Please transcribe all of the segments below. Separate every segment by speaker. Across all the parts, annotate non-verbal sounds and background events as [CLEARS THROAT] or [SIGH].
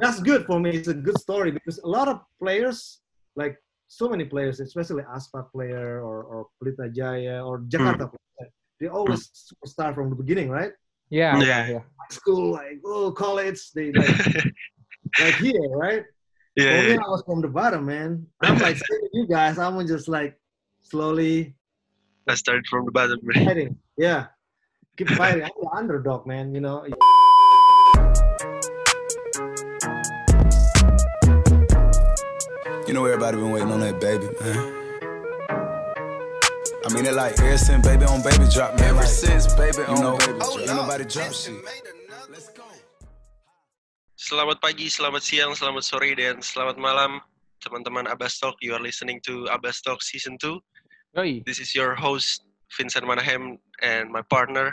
Speaker 1: that's good for me. It's a good story because a lot of players, like so many players, especially Aspak player or or Pelita Jaya or hmm. Jakarta player, they always hmm. start from the beginning, right?
Speaker 2: Yeah,
Speaker 3: Yeah.
Speaker 2: yeah, yeah.
Speaker 1: School, like oh college, they like [LAUGHS] like here, right?
Speaker 3: Yeah,
Speaker 1: For me,
Speaker 3: yeah.
Speaker 1: I was from the bottom, man. I'm like [LAUGHS] you guys. I'm just like slowly
Speaker 3: I started from the bottom. bro.
Speaker 1: fighting. Yeah, keep [LAUGHS] fighting. I'm the underdog, man. You know.
Speaker 4: You know everybody been waiting on that baby, man. I mean it like ever since baby on baby drop, man. Ever since baby on know, baby drop. Ain't nobody drop shit.
Speaker 3: Selamat pagi, selamat siang, selamat sore, dan selamat malam teman-teman Abbas Talk. You are listening to Abbas Talk Season 2.
Speaker 2: Yoi.
Speaker 3: This is your host, Vincent Manahem, and my partner,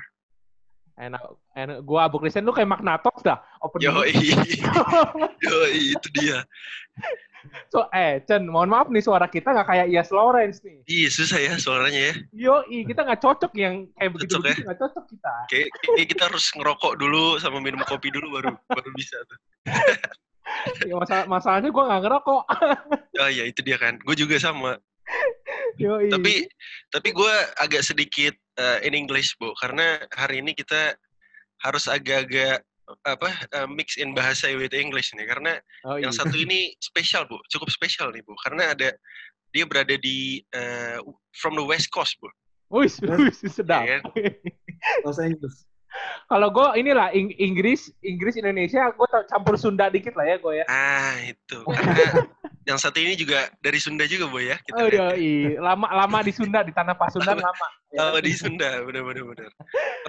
Speaker 2: Enak. Enak. Gua Abu Kristen lu kayak Magnatok dah. Open
Speaker 3: Yoi. [LAUGHS] Yoi, itu dia.
Speaker 2: So, eh, Chen, mohon maaf nih suara kita nggak kayak Ias Lawrence nih.
Speaker 3: Iya, susah ya suaranya ya.
Speaker 2: Yoi, kita nggak cocok yang kayak begitu
Speaker 3: Cocok ya?
Speaker 2: begitu nggak cocok kita.
Speaker 3: Kayak, kayak kita harus ngerokok dulu sama minum kopi dulu baru baru bisa tuh. [LAUGHS]
Speaker 2: Ya, masalah, masalahnya gua nggak ngerokok. [LAUGHS]
Speaker 3: Oh iya, itu dia kan. Gue juga sama.
Speaker 2: Yoi.
Speaker 3: Tapi tapi gue agak sedikit uh, in English, Bu, karena hari ini kita harus agak-agak apa uh, mix in bahasa with English nih karena
Speaker 2: oh,
Speaker 3: yang
Speaker 2: iya.
Speaker 3: satu ini spesial bu cukup spesial nih bu karena ada dia berada di uh, from the west coast bu
Speaker 2: Wih, sedap.
Speaker 3: Iya kan?
Speaker 1: Los Angeles.
Speaker 2: Kalau gue inilah Ing- Inggris, Inggris Indonesia, gue campur Sunda dikit lah ya gue ya.
Speaker 3: ah itu karena yang satu ini juga dari Sunda juga bu ya kita
Speaker 2: Oh iya, lama lama di Sunda di tanah Pasundan lama. Ya.
Speaker 3: Oh, di Sunda bener bener bener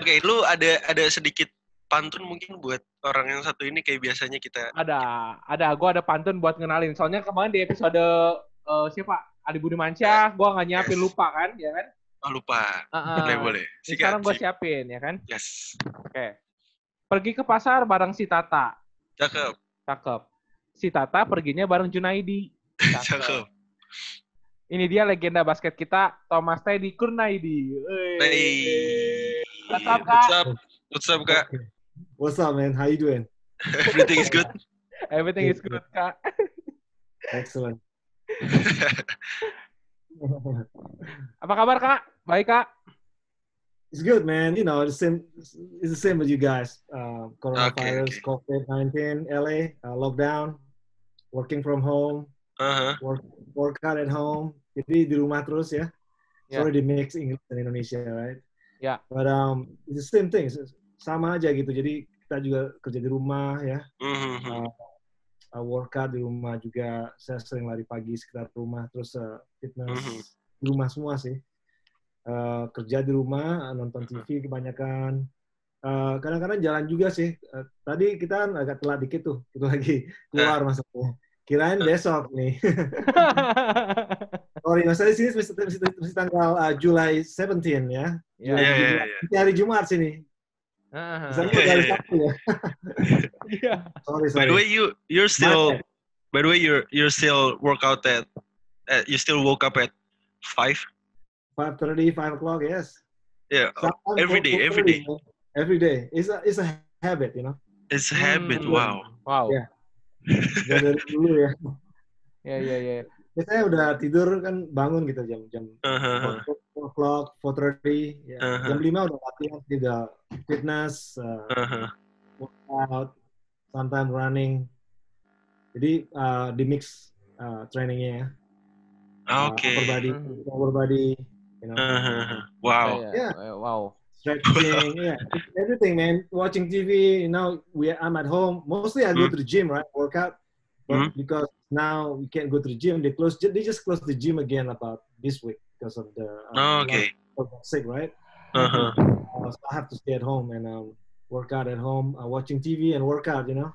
Speaker 3: oke lu ada ada sedikit pantun mungkin buat orang yang satu ini kayak biasanya kita
Speaker 2: Ada, ada. Gue ada pantun buat ngenalin. Soalnya kemarin di episode eh, siapa? Adi Budi Mansyah, gue nggak nyiapin lupa kan, ya kan?
Speaker 3: oh lupa
Speaker 2: Heeh.
Speaker 3: boleh boleh
Speaker 2: Ini Sekarang gue siapin, ya kan?
Speaker 3: yes
Speaker 2: Oke. Pergi ke pasar bareng si Tata.
Speaker 3: cakep
Speaker 2: Cakep. Si Tata perginya bareng Junaidi. [LAUGHS]
Speaker 3: cakep
Speaker 2: Ini dia legenda basket kita, Thomas Teddy Kurnaidi.
Speaker 3: Hey
Speaker 2: What's up, Kak?
Speaker 3: what's up what's up kak
Speaker 1: Okay. What's up, man? How you doing?
Speaker 3: everything is good [LAUGHS]
Speaker 2: Everything is good, Kak.
Speaker 1: Excellent. [LAUGHS]
Speaker 2: Apa kabar, Kak? Baik, Kak?
Speaker 1: it's good, man. You know, it's the same. It's the same with you guys. Uh, coronavirus,
Speaker 3: okay.
Speaker 1: COVID nineteen, LA uh, lockdown, working from home,
Speaker 3: Aha.
Speaker 1: work workout at home. Jadi di rumah terus ya.
Speaker 2: Yeah.
Speaker 1: Sorry di mix English dan Indonesia, right?
Speaker 2: Yeah.
Speaker 1: But um, it's the same thing. Sama aja gitu. Jadi kita juga kerja di rumah ya.
Speaker 3: Mhm.
Speaker 1: Uh, uh, workout di rumah juga. Saya sering lari pagi sekitar rumah. Terus uh, fitness
Speaker 3: Mhm.
Speaker 1: di rumah semua sih. Uh, kerja di rumah, nonton TV kebanyakan. Uh, kadang-kadang jalan juga sih. Uh, tadi kita kan agak telat dikit tuh. Itu lagi keluar masuknya. Kirain besok nih. [LAUGHS] Sorry, masalah di sini masih, masih, masih tanggal uh, July 17 ya.
Speaker 2: Ya.
Speaker 3: Iya, iya, iya.
Speaker 1: Hari Jumat sini. Misalnya
Speaker 3: Iya,
Speaker 1: hari
Speaker 3: iya.
Speaker 1: Sabtu Sorry,
Speaker 3: By the way, you you're still by the way you're you're still work out at uh, you still woke up at five.
Speaker 1: 5.30, 5 o'clock, yes.
Speaker 3: Yeah,
Speaker 1: Sometimes
Speaker 3: every day, every day.
Speaker 1: Every day. It's a, it's a habit, you know.
Speaker 3: it's a habit.
Speaker 2: Hmm.
Speaker 3: Wow.
Speaker 2: Wow.
Speaker 1: Yeah. [LAUGHS] yeah, yeah, ya.
Speaker 2: Ya, ya, ya.
Speaker 1: Biasanya udah tidur kan bangun gitu jam jam. 4 o'clock, 4.30. Ya.
Speaker 3: Uh-huh.
Speaker 1: Jam 5 udah latihan juga fitness, uh,
Speaker 3: Uh-huh.
Speaker 1: workout, sometimes running. Jadi uh, di mix uh, trainingnya ya. Uh,
Speaker 3: Oke.
Speaker 1: upper body,
Speaker 2: Mhm.
Speaker 1: lower body, you know,
Speaker 3: Uh-huh. Wow.
Speaker 2: Ya,
Speaker 1: Yeah.
Speaker 2: ya. Wow.
Speaker 1: stretching, [LAUGHS] yeah, everything, man. Watching TV, you know, we I'm at home. Mostly I go
Speaker 3: Mhm.
Speaker 1: to the gym, right, workout. But
Speaker 3: Mhm.
Speaker 1: because now we can't go to the gym, they close. They just closed the gym again about this week because of the uh,
Speaker 3: Oh, okay.
Speaker 1: sick, right?
Speaker 3: Uh-huh.
Speaker 1: Uh, so I have to stay at home and um, work out at home, uh, watching TV and work out. You know,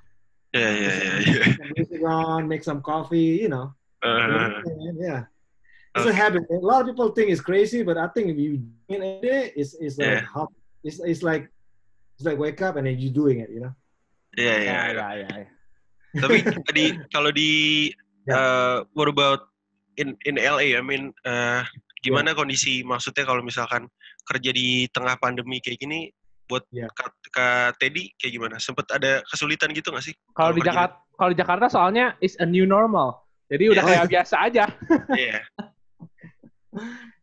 Speaker 3: Yeah, yeah, yeah, yeah.
Speaker 1: Music on, make some coffee. You know,
Speaker 3: Uh-huh.
Speaker 1: yeah. It's a habit. A lot of people think it's crazy, but I think if you do it every day, it's it's like
Speaker 3: Yeah.
Speaker 1: how it's it's like it's like wake up and then you doing it. You know.
Speaker 3: Yeah,
Speaker 2: Ya,
Speaker 3: yeah.
Speaker 2: ya, ya. ya.
Speaker 3: Tapi tadi kalau di uh, what about in in LA? I mean, uh, gimana kondisi maksudnya kalau misalkan kerja di tengah pandemi kayak gini buat
Speaker 1: Ya.
Speaker 3: Kak, Kak Teddy kayak gimana? Sempet ada kesulitan gitu nggak sih?
Speaker 2: Kalau di Jakarta, kalau di Jakarta soalnya is a new normal. Jadi udah
Speaker 1: Oh,
Speaker 2: kayak biasa aja. [LAUGHS]
Speaker 3: Iya.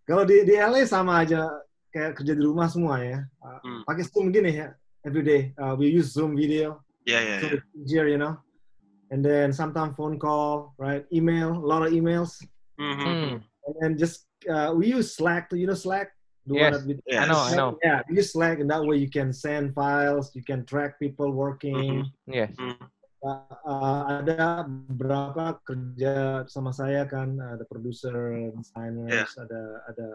Speaker 1: Kalau di di LA sama aja kayak kerja di rumah semua ya. Uh,
Speaker 3: Hmm.
Speaker 1: Pakai Zoom gini ya, every day. Uh, we use Zoom video,
Speaker 3: Iya, iya,
Speaker 1: so it's easier, you know. And then sometimes phone call, right? Email, a lot of emails.
Speaker 3: Mhm.
Speaker 2: Hmm.
Speaker 1: And then just uh, we use Slack. You know Slack? The one
Speaker 2: Yes.
Speaker 1: that we-
Speaker 3: Yes.
Speaker 2: I know, I know.
Speaker 1: Yeah, we use Slack, and that way you can send files, you can track people working.
Speaker 2: Yes.
Speaker 3: Mhm.
Speaker 1: Uh, uh, ada beberapa kerja sama saya kan, ada producer, designers, ada ada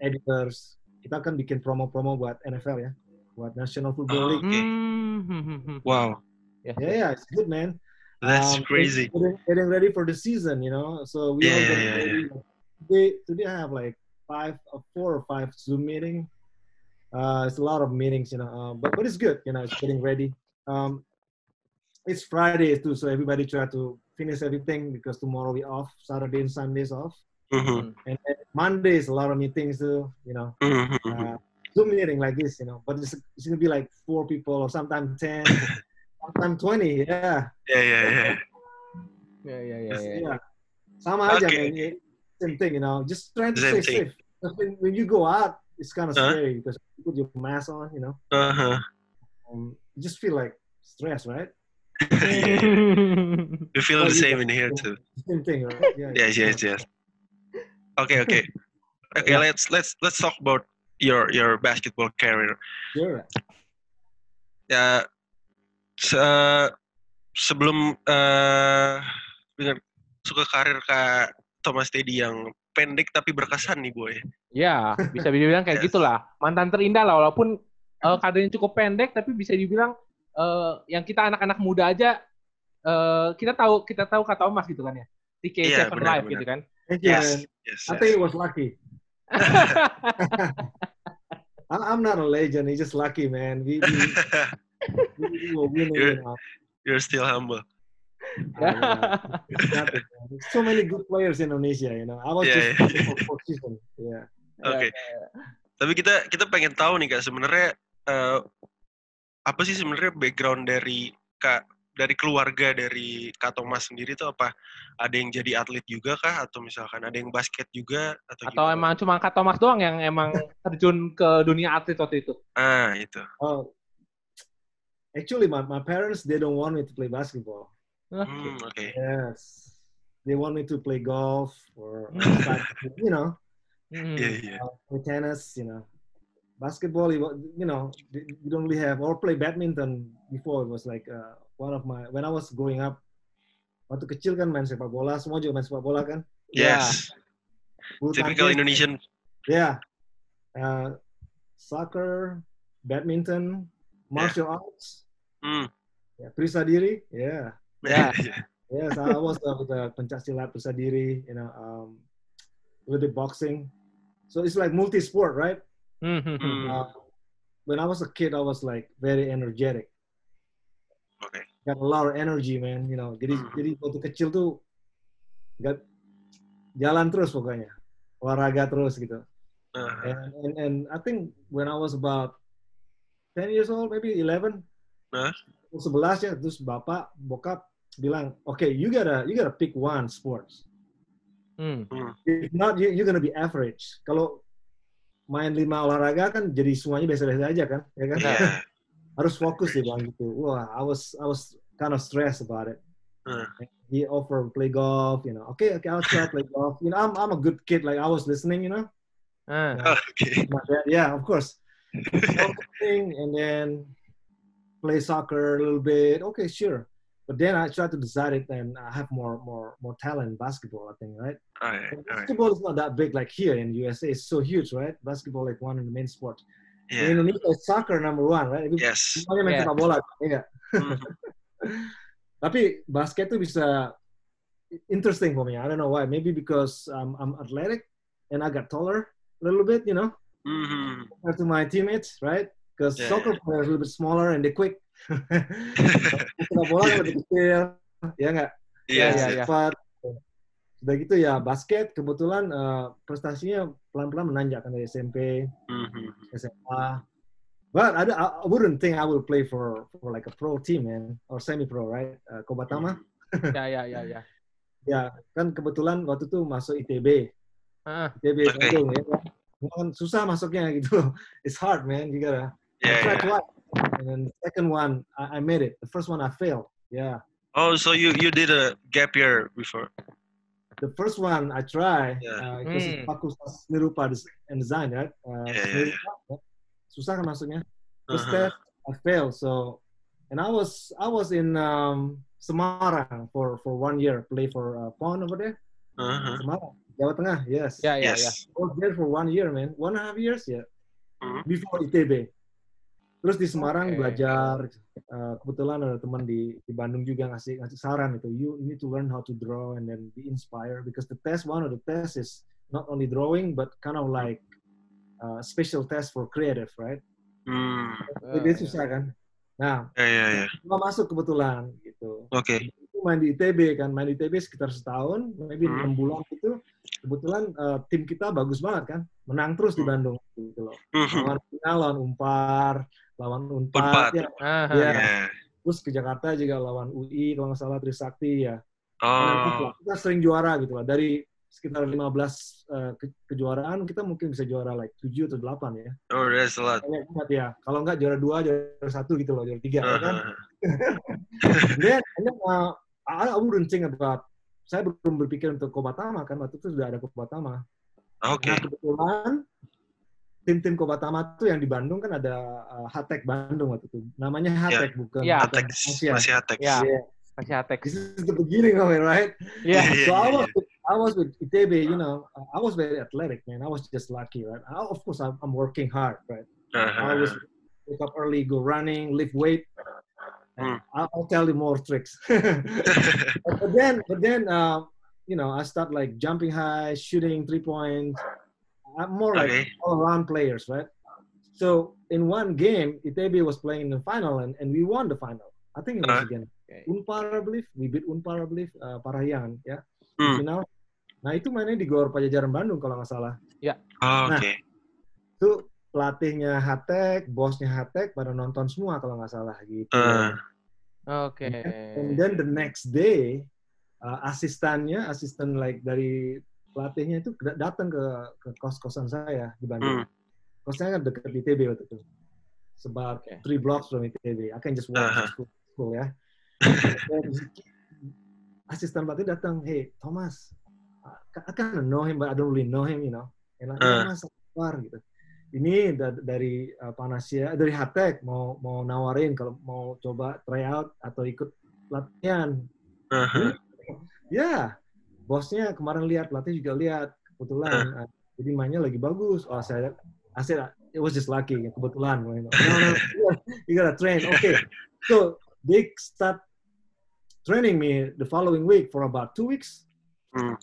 Speaker 1: editors. Kita kan bikin promo-promo buat NFL ya, buat National Football
Speaker 3: Oh,
Speaker 1: League.
Speaker 3: Okay.
Speaker 2: Hmm, hmm.
Speaker 3: Wow,
Speaker 2: Yes,
Speaker 1: Yeah, yeah, it's good, man.
Speaker 3: That's
Speaker 1: Um,
Speaker 3: crazy.
Speaker 1: Getting, getting ready for the season, you know. So we
Speaker 3: Yeah,
Speaker 1: all
Speaker 3: yeah,
Speaker 1: getting
Speaker 3: yeah,
Speaker 1: ready. Today, today I have like five, or four or five Zoom meeting. Uh, it's a lot of meetings, you know. Uh, but but it's good, you know. It's getting ready. Um, it's Friday too, so everybody try to finish everything because tomorrow we off. Saturday and Sundays off,
Speaker 3: Mhm.
Speaker 1: and then Monday is a lot of meetings too, you know.
Speaker 3: Mhm.
Speaker 1: Uh, Zoom meeting like this, you know. But it's, it's gonna be like four people or sometimes ten, [LAUGHS] sometimes twenty. Yeah.
Speaker 3: Yeah, yeah, yeah.
Speaker 1: Just, yeah. Sama aja,
Speaker 3: Okay.
Speaker 1: man. Same thing, you know. Just trying to
Speaker 3: Same
Speaker 1: stay
Speaker 3: thing.
Speaker 1: safe. When, when you go out, it's kind of
Speaker 3: Huh?
Speaker 1: scary because you put your mask on, you know.
Speaker 3: Uh-huh.
Speaker 1: Um, you just feel like stress, right? [LAUGHS]
Speaker 3: yeah, We feel the same in here too.
Speaker 1: Same thing, right? [LAUGHS] Yeah.
Speaker 3: Yes, yes, yes. Okay, okay, okay.
Speaker 1: Yeah.
Speaker 3: Let's let's let's talk about your your basketball career.
Speaker 1: Sure.
Speaker 3: Ya, se- sebelum eh dengan suka karir kak Thomas Teddy yang pendek tapi berkesan nih boy.
Speaker 2: Ya, bisa dibilang kayak [LAUGHS]
Speaker 3: Yes.
Speaker 2: gitulah. Mantan terindah lah, walaupun eh, kadernya cukup pendek, tapi bisa dibilang eh, yang kita anak-anak muda aja, eh, kita tahu kita tahu kata Thomas gitu kan ya. TK7
Speaker 3: Iya, benar,
Speaker 2: Live
Speaker 3: benar.
Speaker 2: gitu kan.
Speaker 3: Yes,
Speaker 1: man.
Speaker 3: yes.
Speaker 1: I
Speaker 3: yes.
Speaker 1: think it was lucky. [LAUGHS] I'm not a legend. It's just lucky, man. We, we, [LAUGHS]
Speaker 3: You're-. You're still humble.
Speaker 1: Uh, [LAUGHS] yeah. There's so many good players in Indonesia, you know. I was
Speaker 3: Yeah,
Speaker 1: just
Speaker 3: yeah.
Speaker 1: for season. Yeah.
Speaker 3: Oke. Tapi kita kita pengen tahu nih kak sebenarnya eh, apa sih sebenarnya background dari kak dari keluarga dari kak Thomas sendiri tuh apa ada yang jadi atlet juga kah atau misalkan ada yang basket juga atau,
Speaker 2: Atau
Speaker 3: gimana?
Speaker 2: emang cuma Kak Thomas doang yang emang terjun ke dunia atlet waktu itu?
Speaker 3: ah itu
Speaker 1: Oh, actually, my, my parents they don't want me to play basketball.
Speaker 3: hmm, oke
Speaker 1: Yes, they want me to play golf or [LAUGHS] you know,
Speaker 2: Hmm.
Speaker 3: iya iya
Speaker 1: uh, play tennis. You know, basketball. You you know, you don't really have or play badminton before. It was like uh, one of my when I was growing up. Waktu kecil kan main sepak bola, semua juga main sepak bola kan.
Speaker 3: yes
Speaker 1: Bulu
Speaker 3: typical
Speaker 1: tangkis,
Speaker 3: Indonesian
Speaker 1: Yeah. Uh, soccer, badminton, martial arts,
Speaker 3: hmm.
Speaker 1: yeah, Prisadiri, yeah.
Speaker 2: Yeah.
Speaker 1: Yes, [LAUGHS] I was uh, with the pencak silat Prisadiri, you know, um, a little bit boxing. So it's like multi-sport, right?
Speaker 2: Hmm, hmm.
Speaker 1: Uh, when I was a kid, I was like very energetic.
Speaker 3: Oke.
Speaker 1: Got a lot of energy, man. You know, jadi
Speaker 3: Hmm.
Speaker 1: jadi waktu kecil tuh nggak jalan terus pokoknya, olahraga terus gitu.
Speaker 3: Ah,
Speaker 1: And, and and I think when I was about 10 years old, maybe 11,
Speaker 3: Huh?
Speaker 1: 11 ya, terus bapak, bokap bilang, okay, you gotta you gotta pick one sports.
Speaker 2: Hmm.
Speaker 1: If not, you, you're gonna be average. Kalau main lima olahraga kan jadi semuanya biasa-biasa aja kan, ya kan?
Speaker 3: Iya. [LAUGHS]
Speaker 1: Harus fokus dia bilang gitu. Wah, I was I was kind of stressed about it.
Speaker 3: Hmm.
Speaker 1: He offered play golf, you know. Okay, okay, I'll try play golf. You know, I'm I'm a good kid. Like I was listening, you know.
Speaker 2: Ah. [LAUGHS]
Speaker 3: Oke.
Speaker 1: My dad, yeah, of course. Something, and then play soccer a little bit. Okay, sure. But then I tried to decide it, and I have more more more talent in basketball. I think, right?
Speaker 3: Alright,
Speaker 1: And
Speaker 3: alright.
Speaker 1: basketball is not that big like here in USA. It's so huge, right? Basketball like one of the main sports.
Speaker 3: Iya.
Speaker 1: In Indonesia, it's soccer number one, right?
Speaker 3: Yes.
Speaker 1: Semuanya main
Speaker 2: Yeah.
Speaker 1: sepak bola, ya nggak?
Speaker 3: Mhm.
Speaker 1: Tapi basket tuh bisa interesting for me. I don't know why. Maybe because um, I'm athletic and I got taller a little bit, you know,
Speaker 3: Mhm.
Speaker 1: compared to my teammates, right? Because
Speaker 3: Yeah,
Speaker 1: soccer players a little bit smaller and they quick. [LAUGHS] Sepak bola kan lebih kecil, ya nggak?
Speaker 3: Iya.
Speaker 2: Iya, iya.
Speaker 1: Cepat. Udah gitu ya basket kebetulan eh, prestasinya pelan-pelan menanjak kan dari SMP,
Speaker 3: Mhm.
Speaker 1: SMA. But I, I wouldn't think I would play for for like a pro team man or semi pro right? Uh, Kobatama. [LAUGHS]
Speaker 2: Ya, ya, ya, ya.
Speaker 1: Ya, kan kebetulan waktu itu masuk ITB.
Speaker 2: Ah,
Speaker 1: ITB
Speaker 3: Oke.
Speaker 1: Bandung ya. Kan susah masuknya gitu. [LAUGHS] It's hard, man. You gotta
Speaker 3: Ya,
Speaker 1: I
Speaker 3: ya.
Speaker 1: tried twice. And then the second one, I, I made it. The first one, I failed. Yeah.
Speaker 3: Oh, so you you did a gap year before?
Speaker 1: The first one I tried,
Speaker 3: Yeah.
Speaker 1: uh, because it's Fakultas Nirupa Des- and Design, right? Uh,
Speaker 3: Yeah, yeah,
Speaker 1: Nirupa, ya. Susah kan masuknya. First
Speaker 3: Uh-huh.
Speaker 1: test, I failed. So, and I was I was in um, Semarang for for one year, play for uh, Pon over there.
Speaker 3: Uh-huh.
Speaker 1: Semarang, Jawa Tengah. Yes.
Speaker 2: ya, ya.
Speaker 3: Yes.
Speaker 1: I was there for one year, man. One and a half years, ya.
Speaker 3: Hmm.
Speaker 1: Before ITB. Terus di Semarang
Speaker 2: Oke.
Speaker 1: belajar. uh, kebetulan ada teman di di Bandung juga ngasih ngasih saran itu. You, you need to learn how to draw and then be inspired because the test one of the tests is not only drawing but kind of like uh, special test for creative, right?
Speaker 3: Hmm.
Speaker 1: Jadi
Speaker 2: ya.
Speaker 1: susah kan. Nah,
Speaker 3: Ya, ya, ya.
Speaker 1: gua masuk kebetulan gitu.
Speaker 3: Oke.
Speaker 1: Itu main di ITB kan, main di ITB sekitar setahun, maybe
Speaker 3: Hmm.
Speaker 1: enam bulan itu. Kebetulan uh, tim kita bagus banget kan, menang terus di
Speaker 3: Hmm.
Speaker 1: Bandung gitu loh.
Speaker 3: Mhm.
Speaker 1: Lawan final, lawan Umpar, lawan Unpad. ya.
Speaker 2: Ah,
Speaker 1: Ya.
Speaker 3: Ya.
Speaker 1: Terus ke Jakarta juga lawan UI kalau nggak salah Trisakti ya.
Speaker 3: Oh.
Speaker 1: Kita sering juara gitu lah. Dari sekitar 15 uh, ke- kejuaraan kita mungkin bisa juara like 7 atau 8 ya.
Speaker 3: Oh, that's a lot.
Speaker 1: Banyak banget ya. Kalau nggak juara 2, juara 1 gitu loh, juara 3 ya kan.
Speaker 3: Uh-huh.
Speaker 1: And then, and then uh, I, I wouldn't think about saya belum berpikir untuk Kobatama kan waktu itu sudah ada Kobatama.
Speaker 3: Oke.
Speaker 1: Nah kebetulan tim-tim Kobatama tuh yang di Bandung kan ada uh, Hatek Bandung waktu itu. Namanya Hatek bukan
Speaker 2: Ya.
Speaker 1: bukan
Speaker 3: Atex.
Speaker 1: Asia.
Speaker 3: Masih Atex.
Speaker 2: Ya.
Speaker 1: Yeah.
Speaker 2: Masih Atex.
Speaker 1: This is the beginning of it, right?
Speaker 2: Ya.
Speaker 3: Iya,
Speaker 1: so
Speaker 3: iya,
Speaker 1: I
Speaker 3: iya.
Speaker 1: was with, I was with ITB, you know, I was very athletic, man. I was just lucky, right? I, of course, I'm, I'm working hard, right? I was wake up early, go running, lift weight.
Speaker 3: Hmm.
Speaker 1: And I'll, tell you more tricks. [LAUGHS] but then, but then, uh, you know, I start like jumping high, shooting three points. I'm more like
Speaker 3: Okay.
Speaker 1: all around players, right? So in one game, ITB was playing in the final, and, and we won the final. I think it was
Speaker 3: Uh.
Speaker 1: against
Speaker 2: Okay.
Speaker 1: Unpar, I believe. We beat Unpar, I believe, uh, Parahyangan, ya. Di
Speaker 3: Hmm.
Speaker 1: final. Nah itu mainnya di Gor Pajajaran Bandung kalau nggak salah.
Speaker 3: Oh,
Speaker 1: Nah.
Speaker 3: Oke.
Speaker 1: Itu pelatihnya Hatek, bosnya Hatek pada nonton semua kalau nggak salah gitu.
Speaker 3: Uh.
Speaker 2: Oke.
Speaker 1: And then the next day, uh, asistannya, asisten like dari pelatihnya itu da- datang ke, ke kos-kosan saya di Bandung.
Speaker 3: Hmm.
Speaker 1: Kosnya kan dekat ITB waktu itu. About
Speaker 2: Oke.
Speaker 1: three blocks from ITB. I can just walk
Speaker 3: Uh-huh.
Speaker 1: to school, school ya. Dan [LAUGHS] asisten pelatih datang, hey Thomas, I- kind of know him, but I don't really know him, you know. And like,
Speaker 3: Uh.
Speaker 1: "Yeah, mas, keluar gitu. Ini da- dari uh, Panasya, dari Hatek mau mau nawarin kalau mau coba try out atau ikut latihan.
Speaker 3: Uh-huh.
Speaker 1: Ya, bosnya kemarin lihat, pelatih juga lihat. Kebetulan, uh, jadi mainnya lagi bagus. Oh, saya, I said, it was just lucky, kebetulan. [LAUGHS] No, no, you gotta train. Okay, so they start training me the following week for about two weeks.
Speaker 3: Hmm.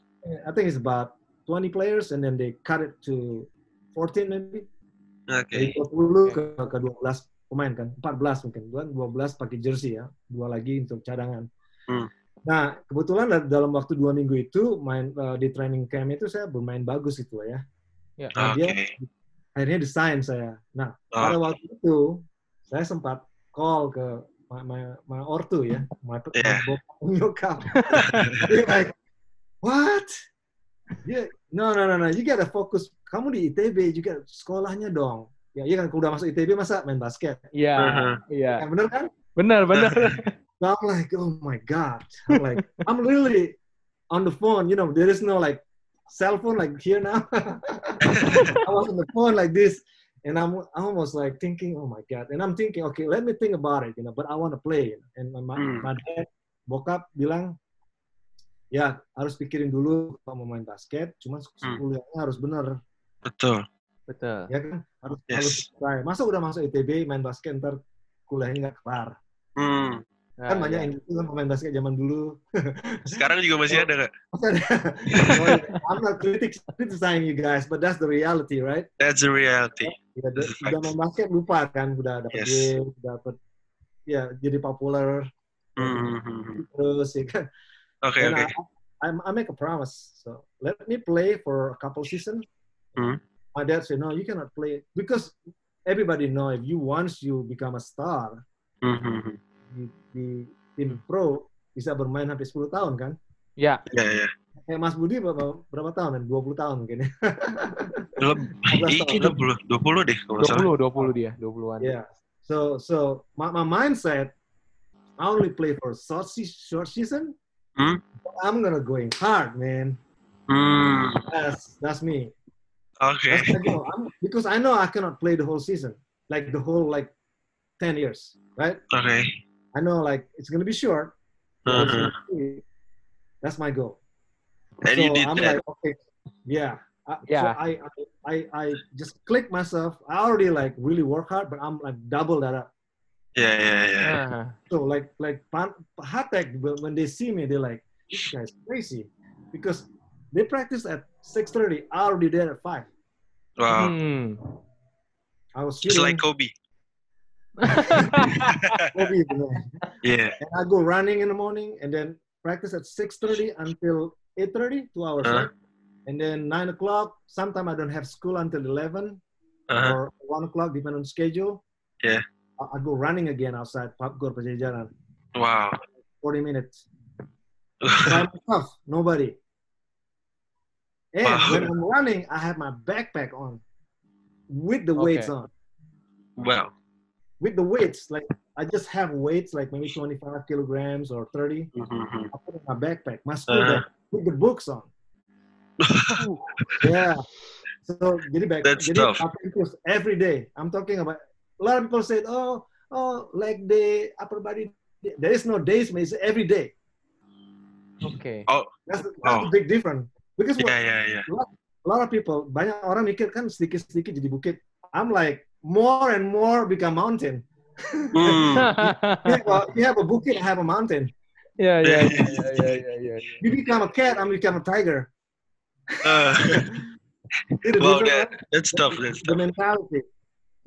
Speaker 1: I think it's about 20 players, and then they cut it to 14 maybe.
Speaker 3: Oke.
Speaker 1: Dari 20 ke, ke 12 pemain kan, 14 mungkin, dua 12 pakai jersey ya, dua lagi untuk cadangan.
Speaker 3: Hmm.
Speaker 1: Nah, kebetulan da- dalam waktu dua minggu itu main eh, di training camp itu saya bermain bagus itu ya.
Speaker 2: Ya.
Speaker 1: Nah,
Speaker 3: Oke.
Speaker 1: dia akhirnya desain saya. Nah, pada
Speaker 3: Oh,
Speaker 1: waktu itu saya sempat call ke my, my, my ortu ya, my, my
Speaker 3: Yeah.
Speaker 1: bokap nyokap. [LAUGHS] Like, what? Dia, no, no, no, no, you gotta fokus. Kamu di ITB juga sekolahnya dong. Ya, iya kan, kalau udah masuk ITB masa main basket.
Speaker 2: Iya.
Speaker 3: Uh-huh.
Speaker 2: Iya.
Speaker 1: Yang bener kan?
Speaker 2: Benar, benar. [LAUGHS]
Speaker 1: So I'm like, oh my God. I'm like, I'm literally on the phone, you know, there is no like cell phone like here now. [LAUGHS] I was on the phone like this. And I'm, I'm almost like thinking, oh my God. And I'm thinking, okay, let me think about it, you know, but I want to play. And my,
Speaker 3: Hmm.
Speaker 1: my dad, bokap bilang, ya harus pikirin dulu kalau mau main basket, cuma
Speaker 3: Hmm.
Speaker 1: kuliahnya harus bener.
Speaker 3: betul.
Speaker 2: Betul.
Speaker 1: Ya kan? Harus,
Speaker 3: Yes.
Speaker 1: harus try. Masa udah masuk ITB, main basket, ntar kuliahnya nggak kelar.
Speaker 3: Hmm.
Speaker 2: Nah,
Speaker 1: kan banyak
Speaker 2: iya.
Speaker 1: yang gitu kan pemain basket zaman dulu.
Speaker 3: Sekarang juga masih ada nggak? [LAUGHS]
Speaker 1: Well, I'm not critic- criticizing you guys, but that's the reality, right?
Speaker 3: That's the reality.
Speaker 1: Ya,
Speaker 3: That's the
Speaker 1: udah main basket lupa kan, udah dapat
Speaker 3: Yes.
Speaker 1: duit, dapat ya jadi populer
Speaker 3: hmm, hmm.
Speaker 1: terus ya kan.
Speaker 3: Oke
Speaker 1: And
Speaker 3: oke.
Speaker 1: I, I, I make a promise, so let me play for a couple seasons.
Speaker 3: Hmm.
Speaker 1: My dad said, no, you cannot play because everybody know if you once you become a star
Speaker 3: Hmm, hmm, hmm.
Speaker 1: di, di tim pro, bisa bermain sampai 10 tahun kan.
Speaker 2: Ya,
Speaker 3: Ya, ya.
Speaker 1: Kayak Mas Budi berapa, berapa tahun? kan? 20 tahun mungkin ya. [LAUGHS]
Speaker 3: Lebih,
Speaker 1: 15
Speaker 3: ini 20, 20 deh kalau nggak salah.
Speaker 2: 20 20 dia, 20-an.
Speaker 1: Yeah. So so my, my mindset, I only play for short, short season.
Speaker 3: Hmm?
Speaker 1: I'm gonna going hard, man.
Speaker 3: Hmm,
Speaker 1: That's that's me.
Speaker 3: Okay.
Speaker 1: That's my goal. I'm, because I know I cannot play the whole season, like the whole like ten years, right?
Speaker 3: Okay.
Speaker 1: I know like it's gonna be short.
Speaker 3: Uh-huh.
Speaker 1: That's my goal.
Speaker 3: And
Speaker 1: so
Speaker 3: you did
Speaker 1: I'm
Speaker 3: that.
Speaker 1: like, okay, yeah. I,
Speaker 2: Yeah.
Speaker 1: So I, I I I just click myself. I already like really work hard, but I'm like double that up.
Speaker 3: Ya, ya, ya.
Speaker 2: Nah,
Speaker 1: So like like Pan- Hatek when when they see me, they're like, this guy's crazy, because they practice at 6:30. I already there at five.
Speaker 3: Wow.
Speaker 2: hmm.
Speaker 1: I was
Speaker 3: Just like
Speaker 1: shooting
Speaker 3: Kobe. [LAUGHS]
Speaker 1: Kobe, man.
Speaker 3: Yeah.
Speaker 1: and I go running in the morning and then practice at 6:30 until 8:30, two hours,
Speaker 3: Uh-huh.
Speaker 1: right? And then nine o'clock. Sometimes I don't have school until 11
Speaker 3: Uh-huh.
Speaker 1: or one o'clock, depending on schedule.
Speaker 3: Yeah.
Speaker 1: I, I go running again outside Papgor Pajajaran,
Speaker 3: Wow.
Speaker 1: 40 minutes. [LAUGHS] By myself, nobody. And
Speaker 3: Wow.
Speaker 1: when I'm running, I have my backpack on with the weights
Speaker 2: Okay.
Speaker 1: on.
Speaker 3: wow.
Speaker 1: With the weights, like I just have weights, like maybe 25 kilograms or 30.
Speaker 3: Mhm.
Speaker 1: I put in my backpack, my school
Speaker 3: Uh-huh.
Speaker 1: bag, with the books on. [LAUGHS] Yeah. So jadi back,
Speaker 3: That's
Speaker 1: jadi
Speaker 3: tough.
Speaker 1: upper increase every day. I'm talking about. A lot of people said, "Oh, oh, leg day, upper body." There is no days, but it's every day.
Speaker 2: Oke.
Speaker 1: That's, the- that's
Speaker 3: Oh.
Speaker 1: the big difference. Because
Speaker 3: Ya, ya, ya.
Speaker 1: a lot of people, banyak orang mikir kan sedikit-sedikit jadi bukit. I'm like more and more become mountain. [LAUGHS] You have a, you have a bukit, I have a mountain.
Speaker 2: Ya, ya, ya, ya, ya, ya, ya.
Speaker 1: You become a cat, I'm become a tiger.
Speaker 3: Uh,
Speaker 1: See the
Speaker 3: that, that's tough. That's
Speaker 1: the
Speaker 3: tough.
Speaker 1: mentality